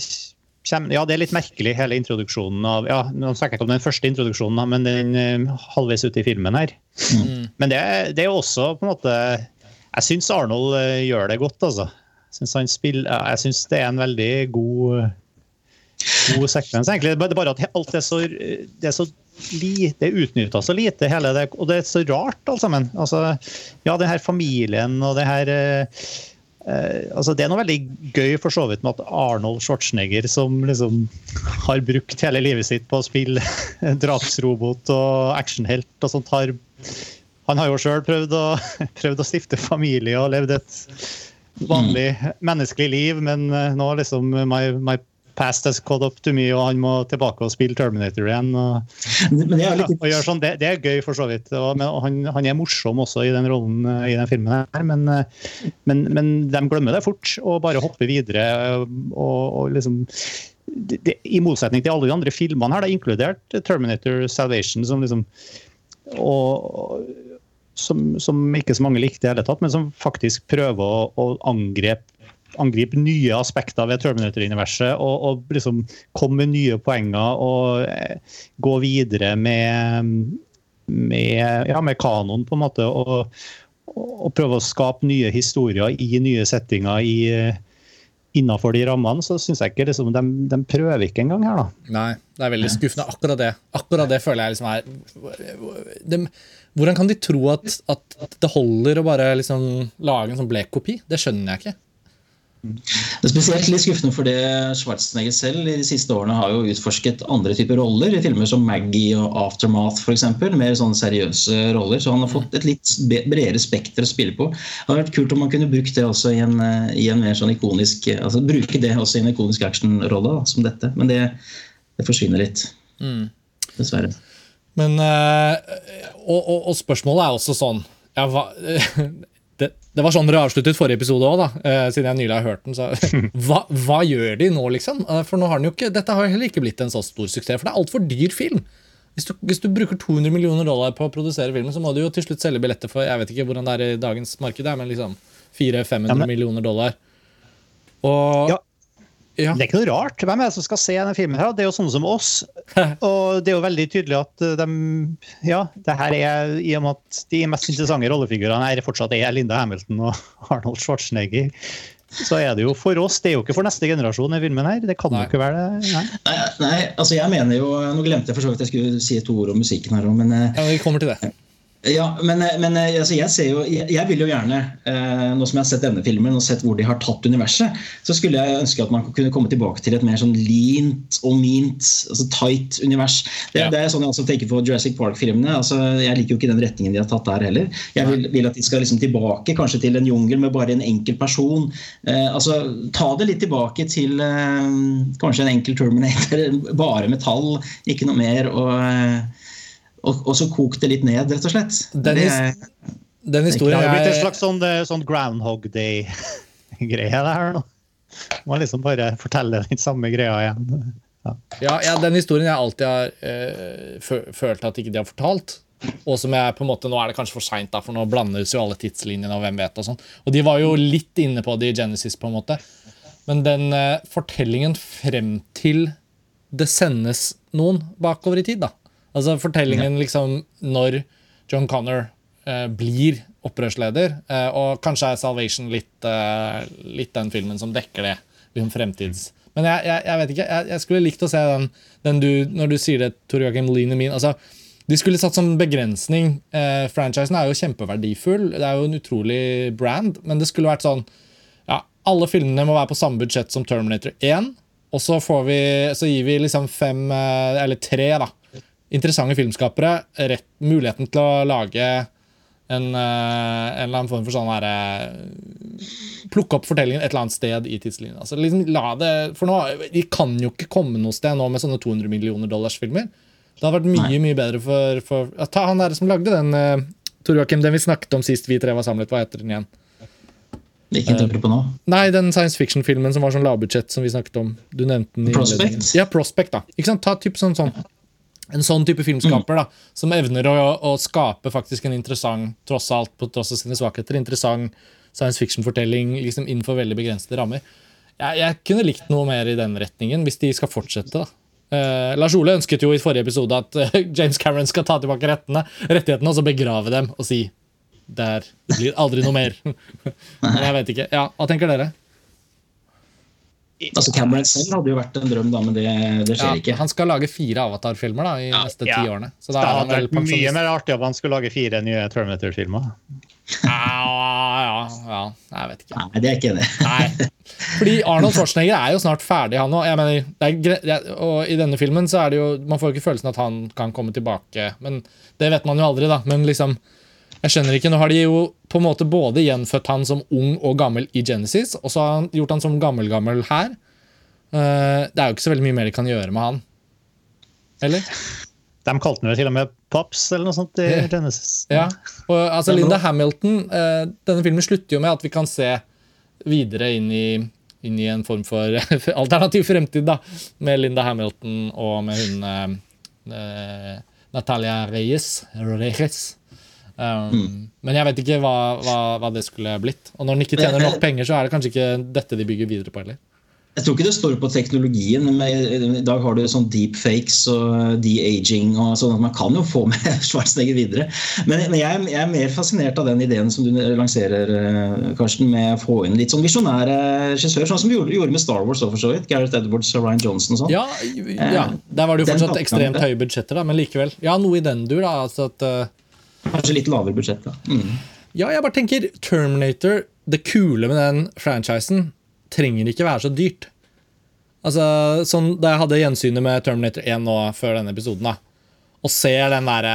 kommer Ja, det er litt merkelig, hele introduksjonen av ja, Nå snakker jeg ikke om den første introduksjonen, men den eh, halvveis ute i filmen her. Mm. Men det, det er jo også på en måte Jeg syns Arnold eh, gjør det godt, altså. Han spiller, jeg syns det er en veldig god god sekvens, egentlig. Det er bare at alt er så, det er så lite, det er utnytta så lite, hele det, og det er så rart, alt sammen. Altså, ja, den her familien og det her eh, altså det er noe veldig gøy for så vidt med at Arnold Schwarzenegger, som liksom har brukt hele livet sitt på å spille drapsrobot og actionhelt og sånt, har Han har jo sjøl prøvd, prøvd, å stifte familie og levd et vanlig menneskelig liv, men eh, nå liksom my, my past has caught up to me, og han må tilbake og spille Terminator igjen. Og, det, er litt... og sånn, det, det, er gøy, for så vidt. Og, og han, han, er morsom også i den rollen eh, i den filmen, her, men, eh, men, men de glemmer det fort og bare hopper videre. og, liksom det, I motsetning til alle de andre filmene her, det er inkludert Terminator Salvation, som liksom og, som, som, ikke så mange likte i hele tatt, men som faktisk prøver å, å angripe angripe nye aspekter ved Terminator-universet og, og, liksom komme med nye poenger og eh, gå videre med, med, ja, med kanon, på en måte. Og, og, prøve å skape nye historier i nye settinger i, innenfor de rammene, så syns jeg ikke liksom, de, de, prøver ikke engang her, da. Nei, det er veldig skuffende. Akkurat det Akkurat det føler jeg liksom er de, Hvordan kan de tro at, at det holder å bare liksom lage en sånn blek kopi? Det skjønner jeg ikke. Det er spesielt litt skuffende fordi Schwarzenegger selv i de siste årene har jo utforsket andre typer roller i filmer som Maggie og Aftermath f.eks. Mer sånne seriøse roller. Så han har fått et litt bredere spekter å spille på. Det hadde vært kult om man kunne brukt det også i en, i en mer sånn ikonisk altså bruke det også i en ikonisk actionrolle som dette. Men det, det forsvinner litt. Mm. Dessverre. Men, øh, og, og, og, spørsmålet er også sånn ja, hva, det, det, var sånn dere avsluttet forrige episode òg, eh, siden jeg nylig har hørt den. Så, hva, hva, gjør de nå, liksom? Uh, for nå har den jo ikke, Dette har heller ikke blitt en så stor suksess, for det er altfor dyr film. Hvis du, hvis du, bruker 200 millioner dollar på å produsere filmen, så må du jo til slutt selge billetter for jeg vet ikke hvordan det er i dagens marked, men liksom 400-500 ja, millioner dollar. Og ja. Ja. Det er ikke noe rart. Hvem er det som skal se denne filmen? her? Det er jo sånne som oss. Og det er jo veldig tydelig at de Ja, det her er i og med at de mest interessante rollefigurene er fortsatt er Linda Hamilton og Arnold Schwarzenegger. Så er det jo for oss, det er jo ikke for neste generasjon i filmen her. Det kan jo ikke være det. Nei. Nei, nei, altså jeg mener jo Nå glemte jeg for så vidt jeg skulle si to ord om musikken her òg, men eh, Ja, vi kommer til det. Ja, men, men altså, jeg, ser jo, jeg, jeg, vil jo gjerne, eh, nå som jeg har sett denne filmen og sett hvor de har tatt universet, så skulle jeg ønske at man kunne komme tilbake til et mer sånn leant og mint, altså tight univers. Det, ja. det er sånn jeg også tenker på Jurassic Park-filmene. altså Jeg liker jo ikke den retningen de har tatt der heller. Jeg vil, vil at de skal liksom tilbake kanskje til en jungel med bare en enkel person. Eh, altså Ta det litt tilbake til eh, kanskje en enkel Terminator, bare metall, ikke noe mer. og eh, og, og, så kok det litt ned, rett og slett. Den, det, den historien Det har blitt en slags sånn, eh, sånn Groundhog Day-greie, det her nå. Må liksom bare fortelle den samme greia igjen. Ja, ja, ja den historien jeg alltid har uh, følt at ikke de har fortalt. Og som jeg på en måte, Nå er det kanskje for seint, for nå blandes jo alle tidslinjene. Og hvem vet og sånn. Og de var jo litt inne på det i Genesis, på en måte. Men den uh, fortellingen frem til det sendes noen bakover i tid, da, Altså Fortellingen liksom når John Connor eh, blir opprørsleder, eh, og kanskje er Salvation litt, eh, litt, den filmen som dekker det. Liksom fremtids... Men jeg, jeg, jeg vet ikke, jeg, jeg, skulle likt å se den, den du, når du sier det, Tor Joakim Line min. altså de skulle satt som begrensning. Eh, franchisen er jo kjempeverdifull, det er jo en utrolig brand, men det skulle vært sånn ja, Alle filmene må være på samme budsjett som Terminator 1, og så, får vi, så gir vi liksom fem, eh, eller tre, da, interessante filmskapere rett, muligheten til å lage en, eh, en, eller annen form for sånn herre eh, Plukke opp fortellingen et eller annet sted i tidslinjen. Altså, liksom, la det, for nå, De kan jo ikke komme noe sted nå med sånne 200 millioner dollars filmer. Det hadde vært mye mye bedre for, for Ta han der som lagde den uh, Tor Joakim, den vi snakket om sist vi tre var samlet. Hva heter den igjen? Hvilken tenker du på nå? Nei, den science fiction-filmen som var sånn lavbudsjett. som vi snakket om. Du nevnte den i Prospect? Ja, Prospect, da. Ikke sant? Ta typ sånn, sånn en sånn type filmskaper da, som evner å, å, skape faktisk en interessant, tross alt på tross av sine svakheter, interessant science fiction-fortelling liksom innenfor veldig begrensede rammer. Jeg, jeg, kunne likt noe mer i den retningen, hvis de skal fortsette. da. Uh, Lars Ole ønsket jo i forrige episode at uh, James Cameron skal ta tilbake rettene, rettighetene og så begrave dem og si der blir aldri noe mer. jeg vet ikke. Ja, Hva tenker dere? Altså Cameron selv hadde jo vært en drøm, da, men det, det skjer ja, ikke. Han skal lage fire Avatar-filmer da, i ja, neste ti årene. Så da det hadde vært mye mer artig om han skulle lage fire nye Terminator-filmer. Ja, ja, ja, jeg vet ikke. Nei, det er ikke det. Nei. Fordi Arnold Schwarzenegger er jo snart ferdig, han òg. Og i denne filmen så er det jo Man får jo ikke følelsen at han kan komme tilbake. Men Det vet man jo aldri, da. Men liksom Jeg skjønner ikke. Nå har de jo på en måte både gjenfødt han som ung og gammel i Genesis, og så har han gjort han som gammel-gammel her. Eh, det er jo ikke så veldig mye mer de kan gjøre med han. Eller? De kalte den jo til og med Pops eller noe sånt i Genesis. Ja, og altså Linda Hamilton eh, Denne filmen slutter jo med at vi kan se videre inn i, inn i en form for alternativ fremtid, da. Med Linda Hamilton og med hun eh, eh Natalia Reyes. Reyes. Um, mm. Men jeg vet ikke hva, hva, hva, det skulle blitt. Og når den ikke tjener nok penger, så er det kanskje ikke dette de bygger videre på heller. Jeg tror ikke det står på teknologien, men i dag har du sånn deepfakes og de-aging. og sånn at Man kan jo få med Schwarzenegger videre. Men, men jeg, jeg, er mer fascinert av den ideen som du lanserer, eh, Karsten, med å få inn litt sånn visjonære regissører. sånn som vi gjorde, gjorde med Star Wars. for så vidt, Gareth Edwards og Ryan Johnson og sånn. Ja, ja, der var det jo fortsatt ekstremt høye budsjetter, da, men likevel. Ja, noe i den dur. da, altså at... Kanskje litt lavere budsjett, da. Mm. Ja, jeg bare tenker Terminator, det kule med den franchisen trenger ikke være så dyrt. Altså, sånn, Da jeg hadde gjensynet med Terminator 1 nå før denne episoden, da, og ser den der,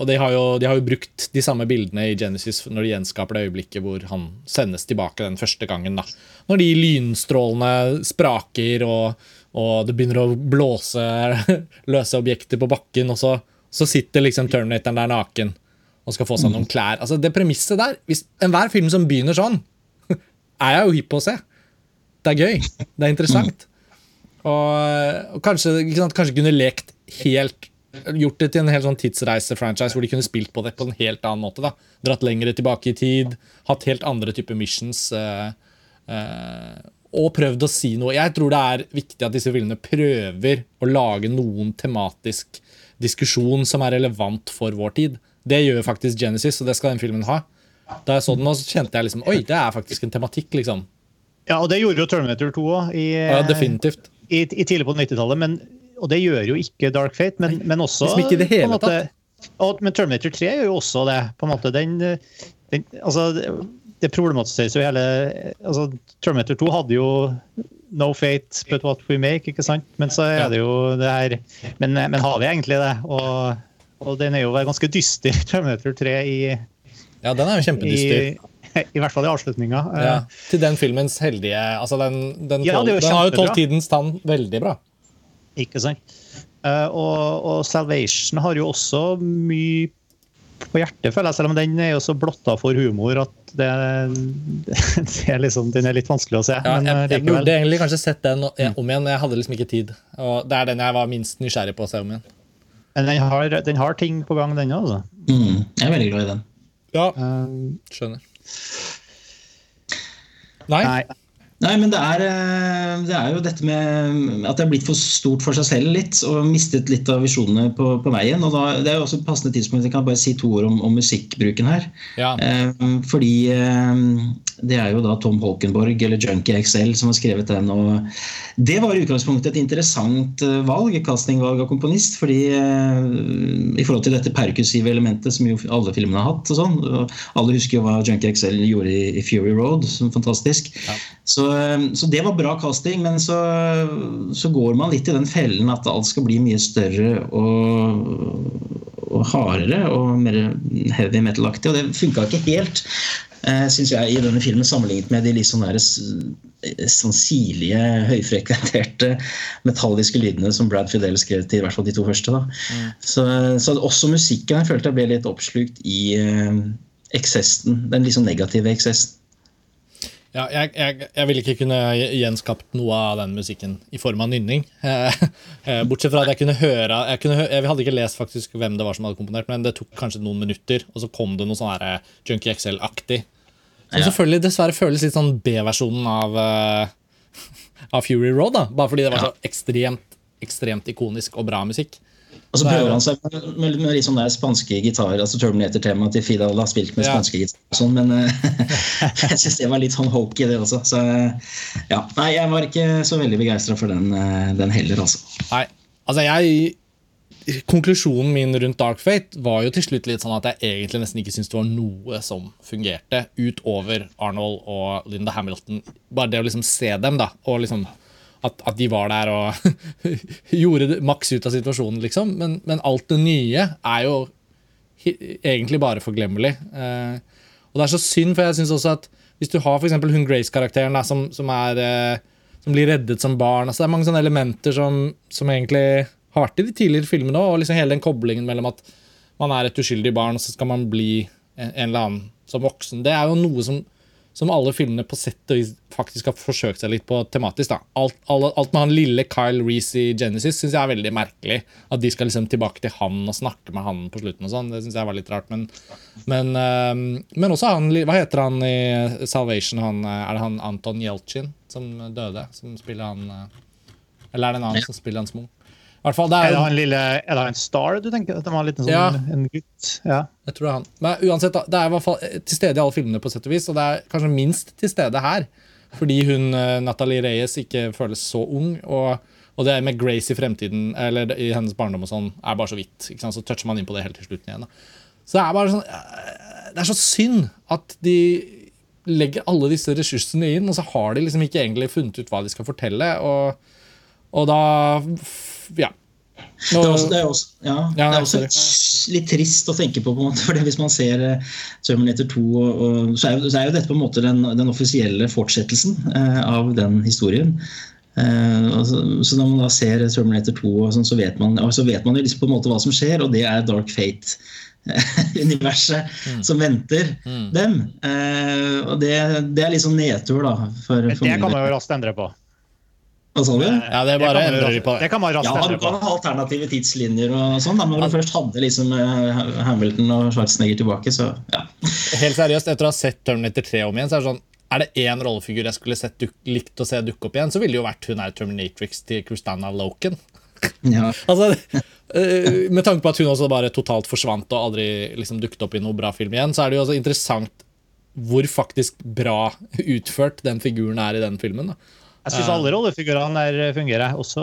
og de har, jo, de har, jo, brukt de samme bildene i Genesis når de gjenskaper det øyeblikket hvor han sendes tilbake den første gangen. da. Når de lynstrålene spraker, og, og det begynner å blåse løse objekter på bakken, og så, så sitter liksom Terminatoren der naken og skal få seg noen klær. Altså Det premisset der hvis, Enhver film som begynner sånn, er jeg jo hypp på å se. Det er gøy. Det er interessant. Og, og kanskje, sant, kanskje, kunne lekt helt Gjort det til en helt sånn tidsreise-franchise hvor de kunne spilt på det på en helt annen måte. da Dratt lengre tilbake i tid, hatt helt andre typer missions. Uh, uh, og prøvd å si noe. Jeg tror det er viktig at disse filmene prøver å lage noen tematisk diskusjon som er relevant for vår tid. Det gjør faktisk Genesis, og det skal den filmen ha. Da jeg så den, så kjente jeg liksom Oi, det er faktisk en tematikk, liksom. Ja, og det gjorde jo Terminator 2 òg. Ja, definitivt. I, i tidlig på 90-tallet. Og det gjør jo ikke Dark Fate, men, men også liksom ikke det hele måte, tatt. Og, men Terminator 3 gjør jo også det. på en måte, den, den altså, Det problematiseres jo hele altså, Terminator 2 hadde jo No fate but what we make, ikke sant? Men så er det jo det her Men, men har vi egentlig det? Og og den er jo ganske dyster, Terminator 3, i Ja, den er jo kjempedyster. I, i hvert fall i avslutninga. Ja, til den filmens heldige altså Den, den, ja, den har jo tolv tidens tann veldig bra. Ikke sant. Uh, og, og, Salvation har jo også mye på hjertet, føler jeg, selv om den er jo så blotta for humor at det, det er liksom, den er litt vanskelig å se. Ja, jeg, jeg, jeg burde egentlig kanskje sett den om igjen, men jeg hadde liksom ikke tid. Og Det er den jeg var minst nysgjerrig på å se om igjen. Men den har, den har ting på gang, den òg. Mm, jeg er veldig glad i den. Ja, um, skjønner. Nei. Nei. Nei, men det er, eh, det er, jo dette med at det er blitt for stort for seg selv litt, og mistet litt av visjonene på, på veien. og da, Det er jo også et passende tidspunkt jeg kan bare si to ord om, om musikkbruken her. Ja. Eh, fordi eh, det er jo da Tom Holkenborg eller Junkie XL som har skrevet den. og Det var i utgangspunktet et interessant eh, valg, castingvalg av komponist. fordi eh, i forhold til dette perkussive elementet som jo alle filmene har hatt. og sånn, Alle husker jo hva Junkie XL gjorde i, i Fury Road, som fantastisk. Ja. Så så, så, det var bra casting, men så, så, går man litt i den fellen at alt skal bli mye større og, og hardere og mer heavy metal-aktig. Og det funka ikke helt, eh, syns jeg, i denne filmen sammenlignet med de litt sånn der, sånn sirlige, høyfrekventerte metalliske lydene som Brad Fidel skrev til i hvert fall de to første. Mm. Så, så, også musikken jeg følte jeg ble litt oppslukt i eh, eksessen, den liksom negative eksessen. Ja, jeg, jeg, jeg ville ikke kunne gjenskapt noe av den musikken i form av nynning. Eh, bortsett fra at jeg kunne høre Jeg, kunne, jeg hadde ikke lest faktisk hvem det var som hadde komponert, men det tok kanskje noen minutter, og så kom det noe sånn eh, Junkie XL-aktig. Som ja. selvfølgelig dessverre føles litt sånn B-versjonen av, uh, av Fury Road. da Bare fordi det var så ekstremt, ekstremt ikonisk og bra musikk. Og så prøver han seg med, med, med sånn der spanske gitarer, altså Terminator-temaet til Fidal har spilt med ja. spanske gitarer, sånn, men uh, jeg syns det var litt sånn hokey, det også. Så ja, nei, jeg var ikke så veldig begeistra for den, uh, den, heller, altså. Nei, altså jeg konklusjonen min rundt Dark Fate var jo til slutt litt sånn at jeg egentlig nesten ikke syntes det var noe som fungerte, utover Arnold og Linda Hamilton. Bare det å liksom se dem, da, og liksom at, at de var der og gjorde maks ut av situasjonen, liksom. Men, men alt det nye er jo egentlig bare forglemmelig. Eh, og det er så synd, for jeg syns også at hvis du har eksempel hun Grace-karakteren som, som, eh, som blir reddet som barn altså Det er mange sånne elementer som, som egentlig har vært i de tidligere filmene òg. Og liksom hele den koblingen mellom at man er et uskyldig barn, og så skal man bli en, en eller annen som voksen. Det er jo noe som, som alle filmene på sett og faktisk har forsøkt seg litt på tematisk. da. Alt, alle, alt med han lille Kyle Reece i Genesis syns jeg er veldig merkelig. At de skal liksom tilbake til han og snakke med han på slutten. og sånn, Det syns jeg var litt rart. Men, men, øhm, men også han Hva heter han i Salvation? Han, er det han Anton Yelchin som døde? Som spiller han øh, Eller er det en annen som spiller han Smo? Fall, det Er er, det han lille Er det han Star du tenker? At det var en liten sånn Ja. en gutt? Ja. Jeg tror det er han. Men uansett, det er i hvert fall til stede i alle filmene, på sett og vis, og det er kanskje minst til stede her. Fordi hun, eh, Natalie Reyes ikke føles så ung. Og, og det med Grace i fremtiden, eller i hennes barndom og sånn, er bare så vidt. Så toucher man inn på det helt til slutten igjen. Da. Så det er bare sånn eh, Det er så synd at de legger alle disse ressursene inn, og så har de liksom ikke egentlig funnet ut hva de skal fortelle. Og, og da f- Nå, Det er også, det er også, ja, det er også litt, litt trist å tenke på. på en måte, for Hvis man ser eh, Terminator 2, og, og, så, er jo, så er jo dette på en måte den, den offisielle fortsettelsen eh, av den historien. Eh, altså, så, når man da ser Terminator 2, og sånn, så, vet man, og så vet man jo liksom på en måte hva som skjer, og det er Dark Fate-universet som venter Mm. dem. Eh, og det, det er litt sånn nedtur, da. For, Men for det kan man jo raskt endre på. Hva sa du? Ja, det er bare endrer de på det. Det kan man raskt Ja, du kan ha alternative tidslinjer og sånn, men når du først hadde liksom eh, Hamilton og Schwarzenegger tilbake, så ja. Helt seriøst, etter å ha sett Terminator 3 om igjen, så er det sånn Er det én rollefigur jeg skulle sett duk, likt å se dukke opp igjen, så ville det jo vært hun er Terminatrix til Christina Loken. ja. Altså, eh, Med tanke på at hun også bare totalt forsvant og aldri liksom dukket opp i noe bra film igjen, så er det jo også interessant hvor faktisk bra utført den figuren er i den filmen. da. Jeg syns alle rollefigurene der fungerer. Også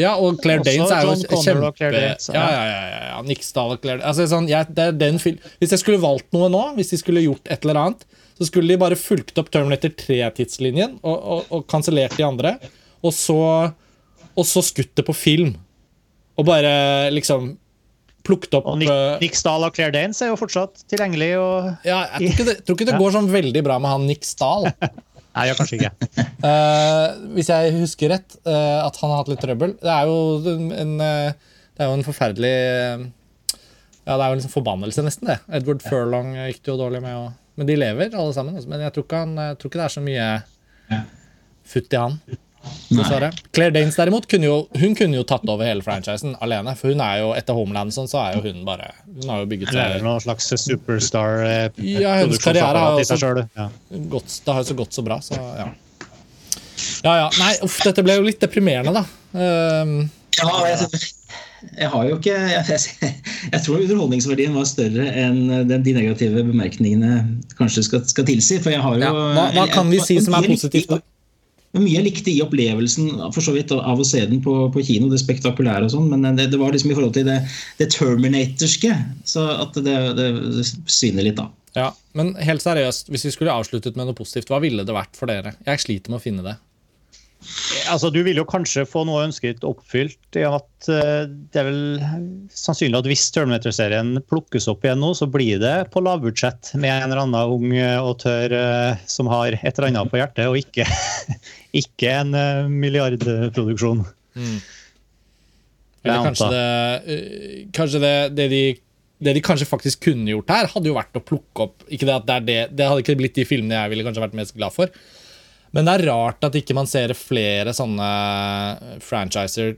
Ja, og Claire Danes er jo kjempe... og Claire Danes, ja, ja. ja, ja, ja, Stahl og Claire altså, sånn, jeg, det den fil Hvis jeg skulle valgt noe nå, hvis de skulle gjort et eller annet, så skulle de bare fulgt opp Terminator 3-tidslinjen og, og, og kansellert de andre. Og så, og så skutt det på film. Og bare liksom plukket opp Og Nick, eh, Nick Stahl og Claire Danes er jo fortsatt tilgjengelig. Og... ja, Jeg tror ikke det, tror ikke det går sånn veldig bra med han Nick Stahl. Nei, jeg kanskje ikke. uh, hvis jeg husker rett, uh, at han har hatt litt trøbbel. Det er jo en, uh, det er jo en forferdelig Ja, det er jo en liksom forbannelse, nesten, det. Edward Furlong gikk det jo dårlig med. Og, men de lever, alle sammen. altså. Men jeg tror ikke, han, jeg tror ikke det er så mye Ja. futt i han. Dessverre. Claire Danes derimot kunne jo, hun kunne jo tatt over hele franchisen alene. For hun er jo etter Homeland sånn, så er jo hun bare Hun har jo bygget seg noen slags superstar eh, Ja, hennes karriere har jo også- Ja. gått, det har jo så gått så bra, så ja. Ja ja. Nei, uff, dette ble jo litt deprimerende, da. Um, Ja, jeg, jeg har jo ikke jeg, jeg, tror underholdningsverdien var større enn de negative bemerkningene kanskje skal, skal tilsi. For jeg har jo Ja, hva- hva kan vi si jeg- som er positivt, da? Men Mye jeg likte i opplevelsen for så vidt av å se den på, på kino, det spektakulære og sånn, men det, det var liksom i forhold til det, det terminatorske. Så at det, det, det svinner litt, da. ja, Men helt seriøst, hvis vi skulle avsluttet med noe positivt, hva ville det vært for dere? Jeg sliter med å finne det. Altså, Du vil jo kanskje få noe ønsket oppfylt i at eh, det er vel sannsynlig at hvis Terminator-serien plukkes opp igjen nå, så blir det på lavbudsjett med en eller annen ung og autør eh, som har et eller annet på hjertet, og ikke, ikke en milliardproduksjon. milliardproduksjon. Eller kanskje det, kanskje det, det, de, det de kanskje faktisk kunne gjort her, hadde jo vært å plukke opp Ikke det at det er det, det hadde ikke blitt de filmene jeg ville kanskje vært mest glad for. Men det er rart at ikke man ser flere sånne franchiser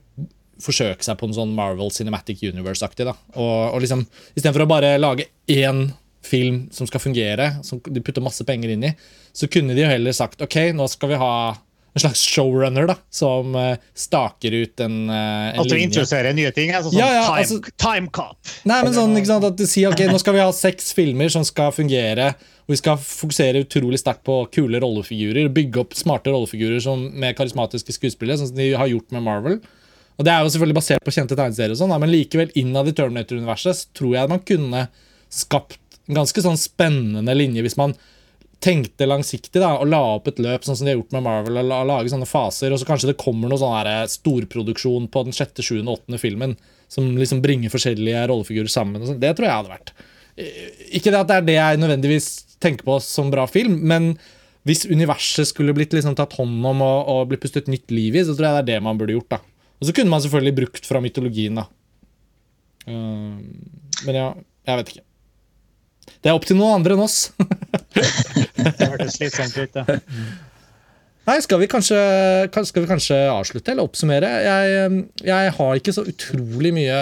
forsøke seg på en sånn Marvel Cinematic Universe-aktig. da. Og, og liksom, Istedenfor å bare lage én film som skal fungere, som de putter masse penger inn i, så kunne de jo heller sagt ok, nå skal vi ha en slags showrunner da, som eh, staker ut en, eh, en At du linje. introduserer nye ting? Altså sånn Ja, ja, time, altså- time Cop. Nei, men sånn, ikke sant, at du sier ok, nå skal vi ha seks filmer som skal fungere, og vi skal fokusere utrolig sterkt på kule rollefigurer, bygge opp smarte rollefigurer som, med karismatiske skuespillere, sånn som de har gjort med Marvel. Og Det er jo selvfølgelig basert på kjente tegneserier, og sånn, men likevel innad i Terminator-universet så tror jeg man kunne skapt en ganske sånn spennende linje hvis man tenkte langsiktig da, og la opp et løp sånn som de har gjort med Marvel. og la, Lage sånne faser, og så kanskje det kommer noe sånn her storproduksjon på den sjette, sjuende, åttende filmen som liksom bringer forskjellige rollefigurer sammen. sånn. Det tror jeg hadde vært. Ikke det at det er det jeg nødvendigvis tenker på som bra film, men hvis universet skulle blitt liksom tatt hånd om og, og blitt pustet nytt liv i, så tror jeg det er det man burde gjort. da. Og så kunne man selvfølgelig brukt fra mytologien, da. Uh, men ja, jeg vet ikke. Det er opp til noen andre enn oss. det hørtes slitsomt ut, ja. Nei, skal vi, kanskje, skal vi kanskje avslutte eller oppsummere? Jeg, jeg, har ikke så utrolig mye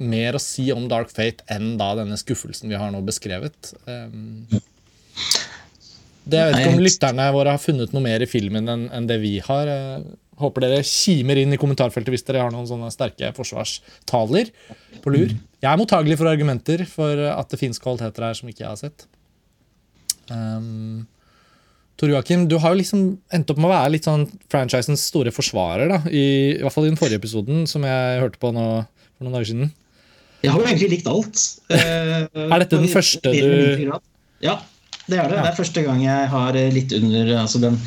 mer å si om Dark Fate enn da denne skuffelsen vi har nå beskrevet. Um, det Jeg vet ikke om lytterne våre har funnet noe mer i filmen enn, enn det vi har. Jeg håper dere kimer inn i kommentarfeltet hvis dere har noen sånne sterke forsvarstaler på lur. Jeg er mottagelig for argumenter for at det fins kvaliteter her som ikke jeg har sett. Um, Tor Joakim, du har jo liksom endt opp med å være litt sånn franchisens store forsvarer. da, I, i hvert fall i den forrige episoden, som jeg hørte på nå for noen dager siden. Jeg har jo egentlig likt alt. er dette den første du Ja, det er det. Ja. Det er første gang jeg har eh, litt under altså den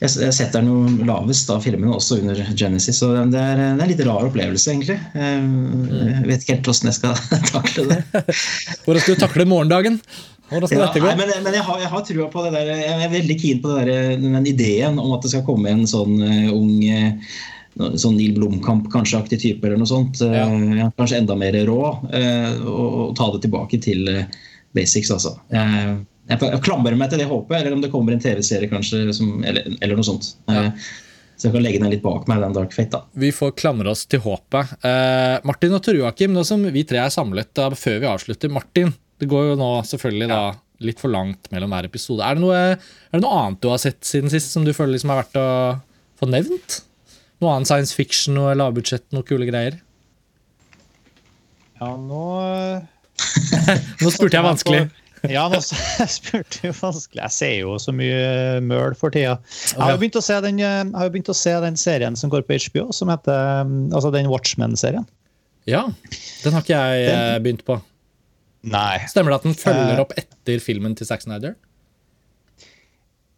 jeg setter den jo lavest av filmene, også under Genesis. Så det er, det er en litt rar opplevelse, egentlig. Jeg vet ikke helt hvordan jeg skal takle det. Hvordan skal du takle morgendagen? Hvordan skal ja, dette gå? Nei, men, men jeg, har, jeg har trua på det der. Jeg er veldig keen på der, den ideen om at det skal komme en sånn uh, ung uh, sånn Neil Blomkamp kanskje-aktig type, eller noe sånt. Ja. Uh, kanskje enda mer rå. Og, og, ta det tilbake til basics, altså. Jeg, klamrer meg til det håpet, eller om det kommer en TV-serie, kanskje, som, eller, eller, noe sånt. Ja. Så jeg kan legge den litt bak meg, den Dark Fate. da. Vi får klamre oss til håpet. Eh, Martin og Tor Joakim, nå som vi tre er samlet da, før vi avslutter Martin, det går jo nå selvfølgelig ja. da litt for langt mellom hver episode. Er det, noe, er det, noe, annet du har sett siden sist som du føler liksom er verdt å få nevnt? Noe annet science fiction, noe lavbudsjett, noe kule greier? Ja, nå Nå spurte jeg vanskelig. Ja, nå spurte jeg vanskelig. Jeg ser jo så mye møl for tida. Jeg har jo begynt å se den, å se den serien som går på HBO, som heter altså den Watchmen-serien. Ja, den har ikke jeg den, eh, begynt på. Nei. Stemmer det at den følger eh. opp etter filmen til Zack Snyder?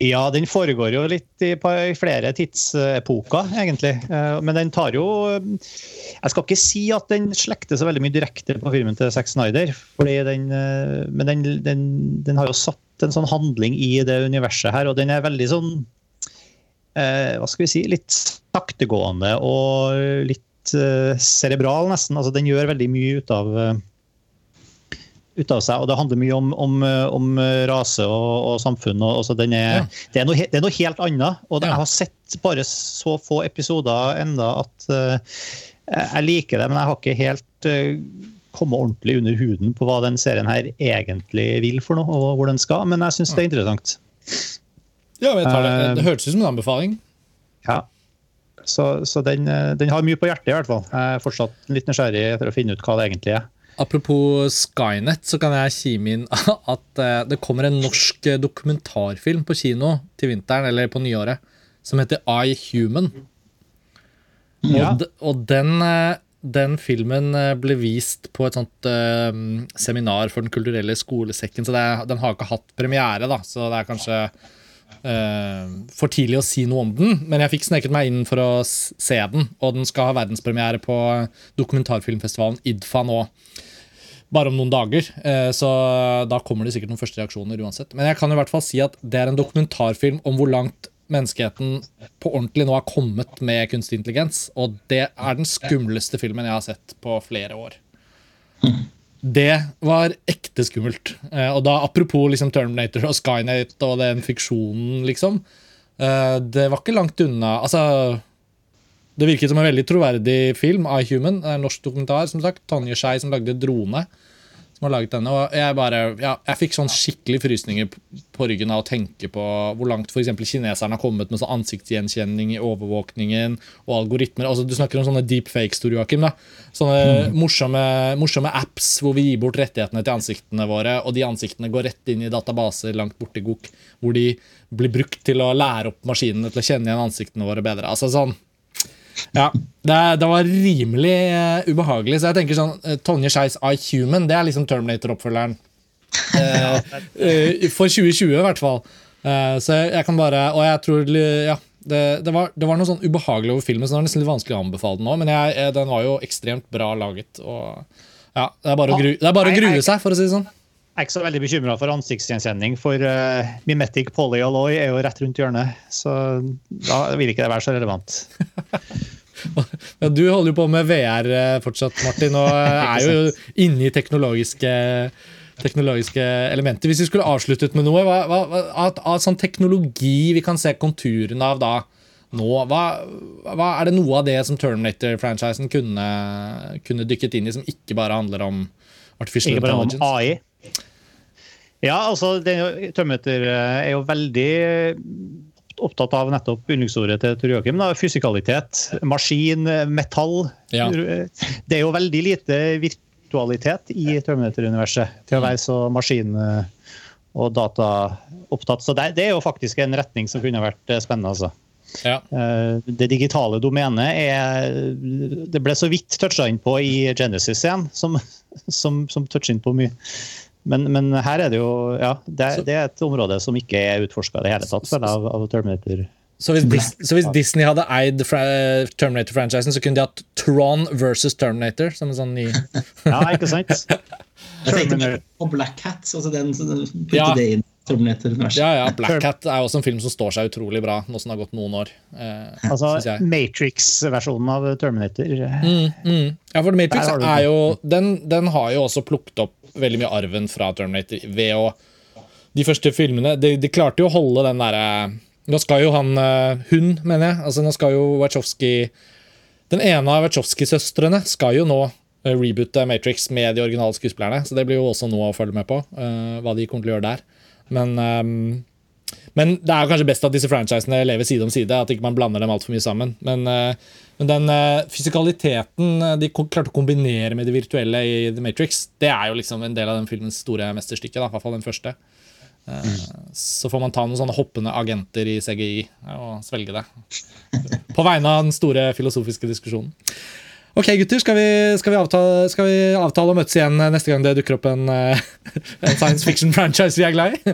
Ja, den foregår jo litt i, flere tidsepoker, egentlig. Eh, men den tar jo Jeg skal ikke si at den slekter så veldig mye direkte på filmen til Zack Snyder. Den, eh, men den, den, den, har jo satt en sånn handling i det universet her, og den er veldig sånn eh, Hva skal vi si Litt saktegående og litt eh, cerebral, nesten. Altså, den gjør veldig mye ut av eh, ut av seg, og Det handler mye om, om, om rase og, og samfunn. Og, og er, ja. det, er noe, det, er noe, helt annet. og Jeg har sett bare så få episoder enda at uh, jeg liker det, men jeg har ikke helt uh, kommet ordentlig under huden på hva den serien her egentlig vil for noe, og hvor den skal. Men jeg syns det er interessant. Ja, det. det hørtes ut som en anbefaling. Ja. Så, så den, den, har mye på hjertet, i hvert fall. Jeg er fortsatt litt nysgjerrig etter å finne ut hva det egentlig er. Apropos Skynet, så kan jeg kime inn at eh, det kommer en norsk eh, dokumentarfilm på kino til vinteren, eller på nyåret, som heter I Human. Ja. Og, og den, eh, den, filmen ble vist på et sånt uh, seminar for Den kulturelle skolesekken, så det, den har ikke hatt premiere, da, så det er kanskje for tidlig å si noe om den. Men jeg fikk sneket meg inn for å se den, og den skal ha verdenspremiere på dokumentarfilmfestivalen IDFA nå bare om noen dager. Eh, så da kommer det sikkert noen første reaksjoner uansett. Men jeg kan i hvert fall si at det er en dokumentarfilm om hvor langt menneskeheten på ordentlig nå har kommet med kunstig intelligens. Og det er den skumleste filmen jeg har sett på flere år. Det var ekte skummelt. Eh, og da apropos liksom Terminator og Skynet og den fiksjonen, liksom. Eh, det var ikke langt unna. Altså det virket som en veldig troverdig film. I Human, en norsk dokumentar. som sagt, Tonje Skei som lagde 'Drone' som har laget denne. Og jeg bare, ja, jeg fikk sånn skikkelig frysninger på ryggen av å tenke på hvor langt for kineserne har kommet med sånn ansiktsgjenkjenning i overvåkningen og algoritmer. Altså, du snakker om sånne deepfakes, Tor Joakim. Da. Sånne mm. morsomme, morsomme, apps hvor vi gir bort rettighetene til ansiktene våre, og de ansiktene går rett inn i databaser langt borti Gok, hvor de blir brukt til å lære opp maskinene til å kjenne igjen ansiktene våre bedre. Altså sånn Ja, det, det var rimelig uh, ubehagelig. Så jeg tenker sånn uh, Tonje Skeis I Human, det er liksom Terminator-oppfølgeren. Uh, for 2020, i hvert fall. Så jeg, kan bare Og jeg tror Ja. Det, det, var, det var noe sånn ubehagelig over filmen, så det er nesten litt vanskelig å anbefale den nå. Men jeg, den var jo ekstremt bra laget. Og ja, Det er bare å, gru, det er bare å grue seg, for å si det sånn. Jeg er ikke så veldig bekymra for ansiktsgjenkjenning, for uh, Mimetic Polyalloy er jo rett rundt hjørnet. Så da vil ikke det være så relevant. ja, du holder jo på med VR eh, fortsatt, Martin, og er jo inne i teknologiske teknologiske elementer. Hvis vi skulle avsluttet med noe, hva, hva, av, sånn teknologi vi kan se konturene av da nå, hva, hva, er det noe av det som Terminator-franchisen kunne, kunne, dykket inn i, som ikke bare handler om artificial ikke bare intelligence? Om AI. Ja, altså, Terminator eh, er jo veldig opptatt av nettopp yndlingsordet til Tor Joakim. Fysikalitet, maskin, metall. Ja. Det er jo veldig lite virtualitet i Terminator-universet til å være så maskin- og dataopptatt. Så det, det, er jo faktisk en retning som kunne vært eh, spennende. altså. Ja. Eh, det digitale domenet er Det ble så vidt toucha inn på i Genesis igjen, som, som, som toucher inn på mye. Men, men, her er det jo ja, det, det er et område som ikke er utforska i det hele tatt av, av Terminator. Så hvis, Dis så hvis, Disney hadde eid Terminator-franchisen, så kunne de hatt Tron versus Terminator som en sånn ny Ja, ikke sant? Jeg tenkte på Black Hat. Altså den, ja. det inn Ja, ja, Black Hat er også en film som står seg utrolig bra nå som det har gått noen år. Eh, altså Matrix-versjonen av Terminator. Mm, mm. Ja, for Matrix er jo den, den, har jo også plukket opp veldig mye arven fra Terminator ved å De første filmene De, de klarte jo å holde den derre nå skal jo han eh, Hun, mener jeg. altså Nå skal jo Wachowski Den ene av Wachowski-søstrene skal jo nå eh, reboote Matrix med de originale skuespillerne. Så det blir jo også noe å følge med på, hva de kommer til å gjøre der. Men, men det er kanskje best at disse franchisene lever side om side. At ikke man blander dem altfor mye sammen. Men, men den uh, fysikaliteten de klarte å kombinere med det virtuelle i The Matrix, det er jo liksom en del av den filmens store mesterstykke. I hvert fall den første. Så får man ta noen sånne hoppende agenter i CGI og svelge det. På vegne av den store filosofiske diskusjonen. Ok, gutter, skal vi, skal vi, avtale, skal vi avtale, å møtes igjen neste gang det dukker opp en, eh, en science fiction-franchise vi er glad i?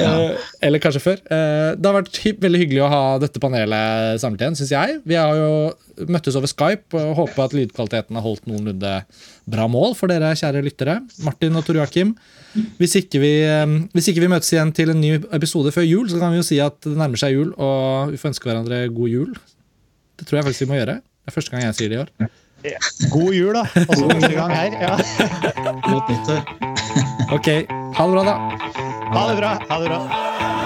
Ja. Eh, eller kanskje før. Eh, det har vært veldig hyggelig å ha dette panelet samlet igjen, syns jeg. Vi har jo møttes over Skype og håper at lydkvaliteten har holdt noenlunde bra mål for dere kjære lyttere. Martin og Tor Joakim. Hvis ikke, vi, hvis ikke vi møtes igjen til en ny episode før jul, så kan vi jo si at det nærmer seg jul, og vi får ønske hverandre god jul. Det tror jeg faktisk vi må gjøre. Det er første gang jeg sier det i år. God jul, da. Og så første gang her. Ja. Godt nyttår. ok. Ha det bra, da. Ha det bra. Ha det bra.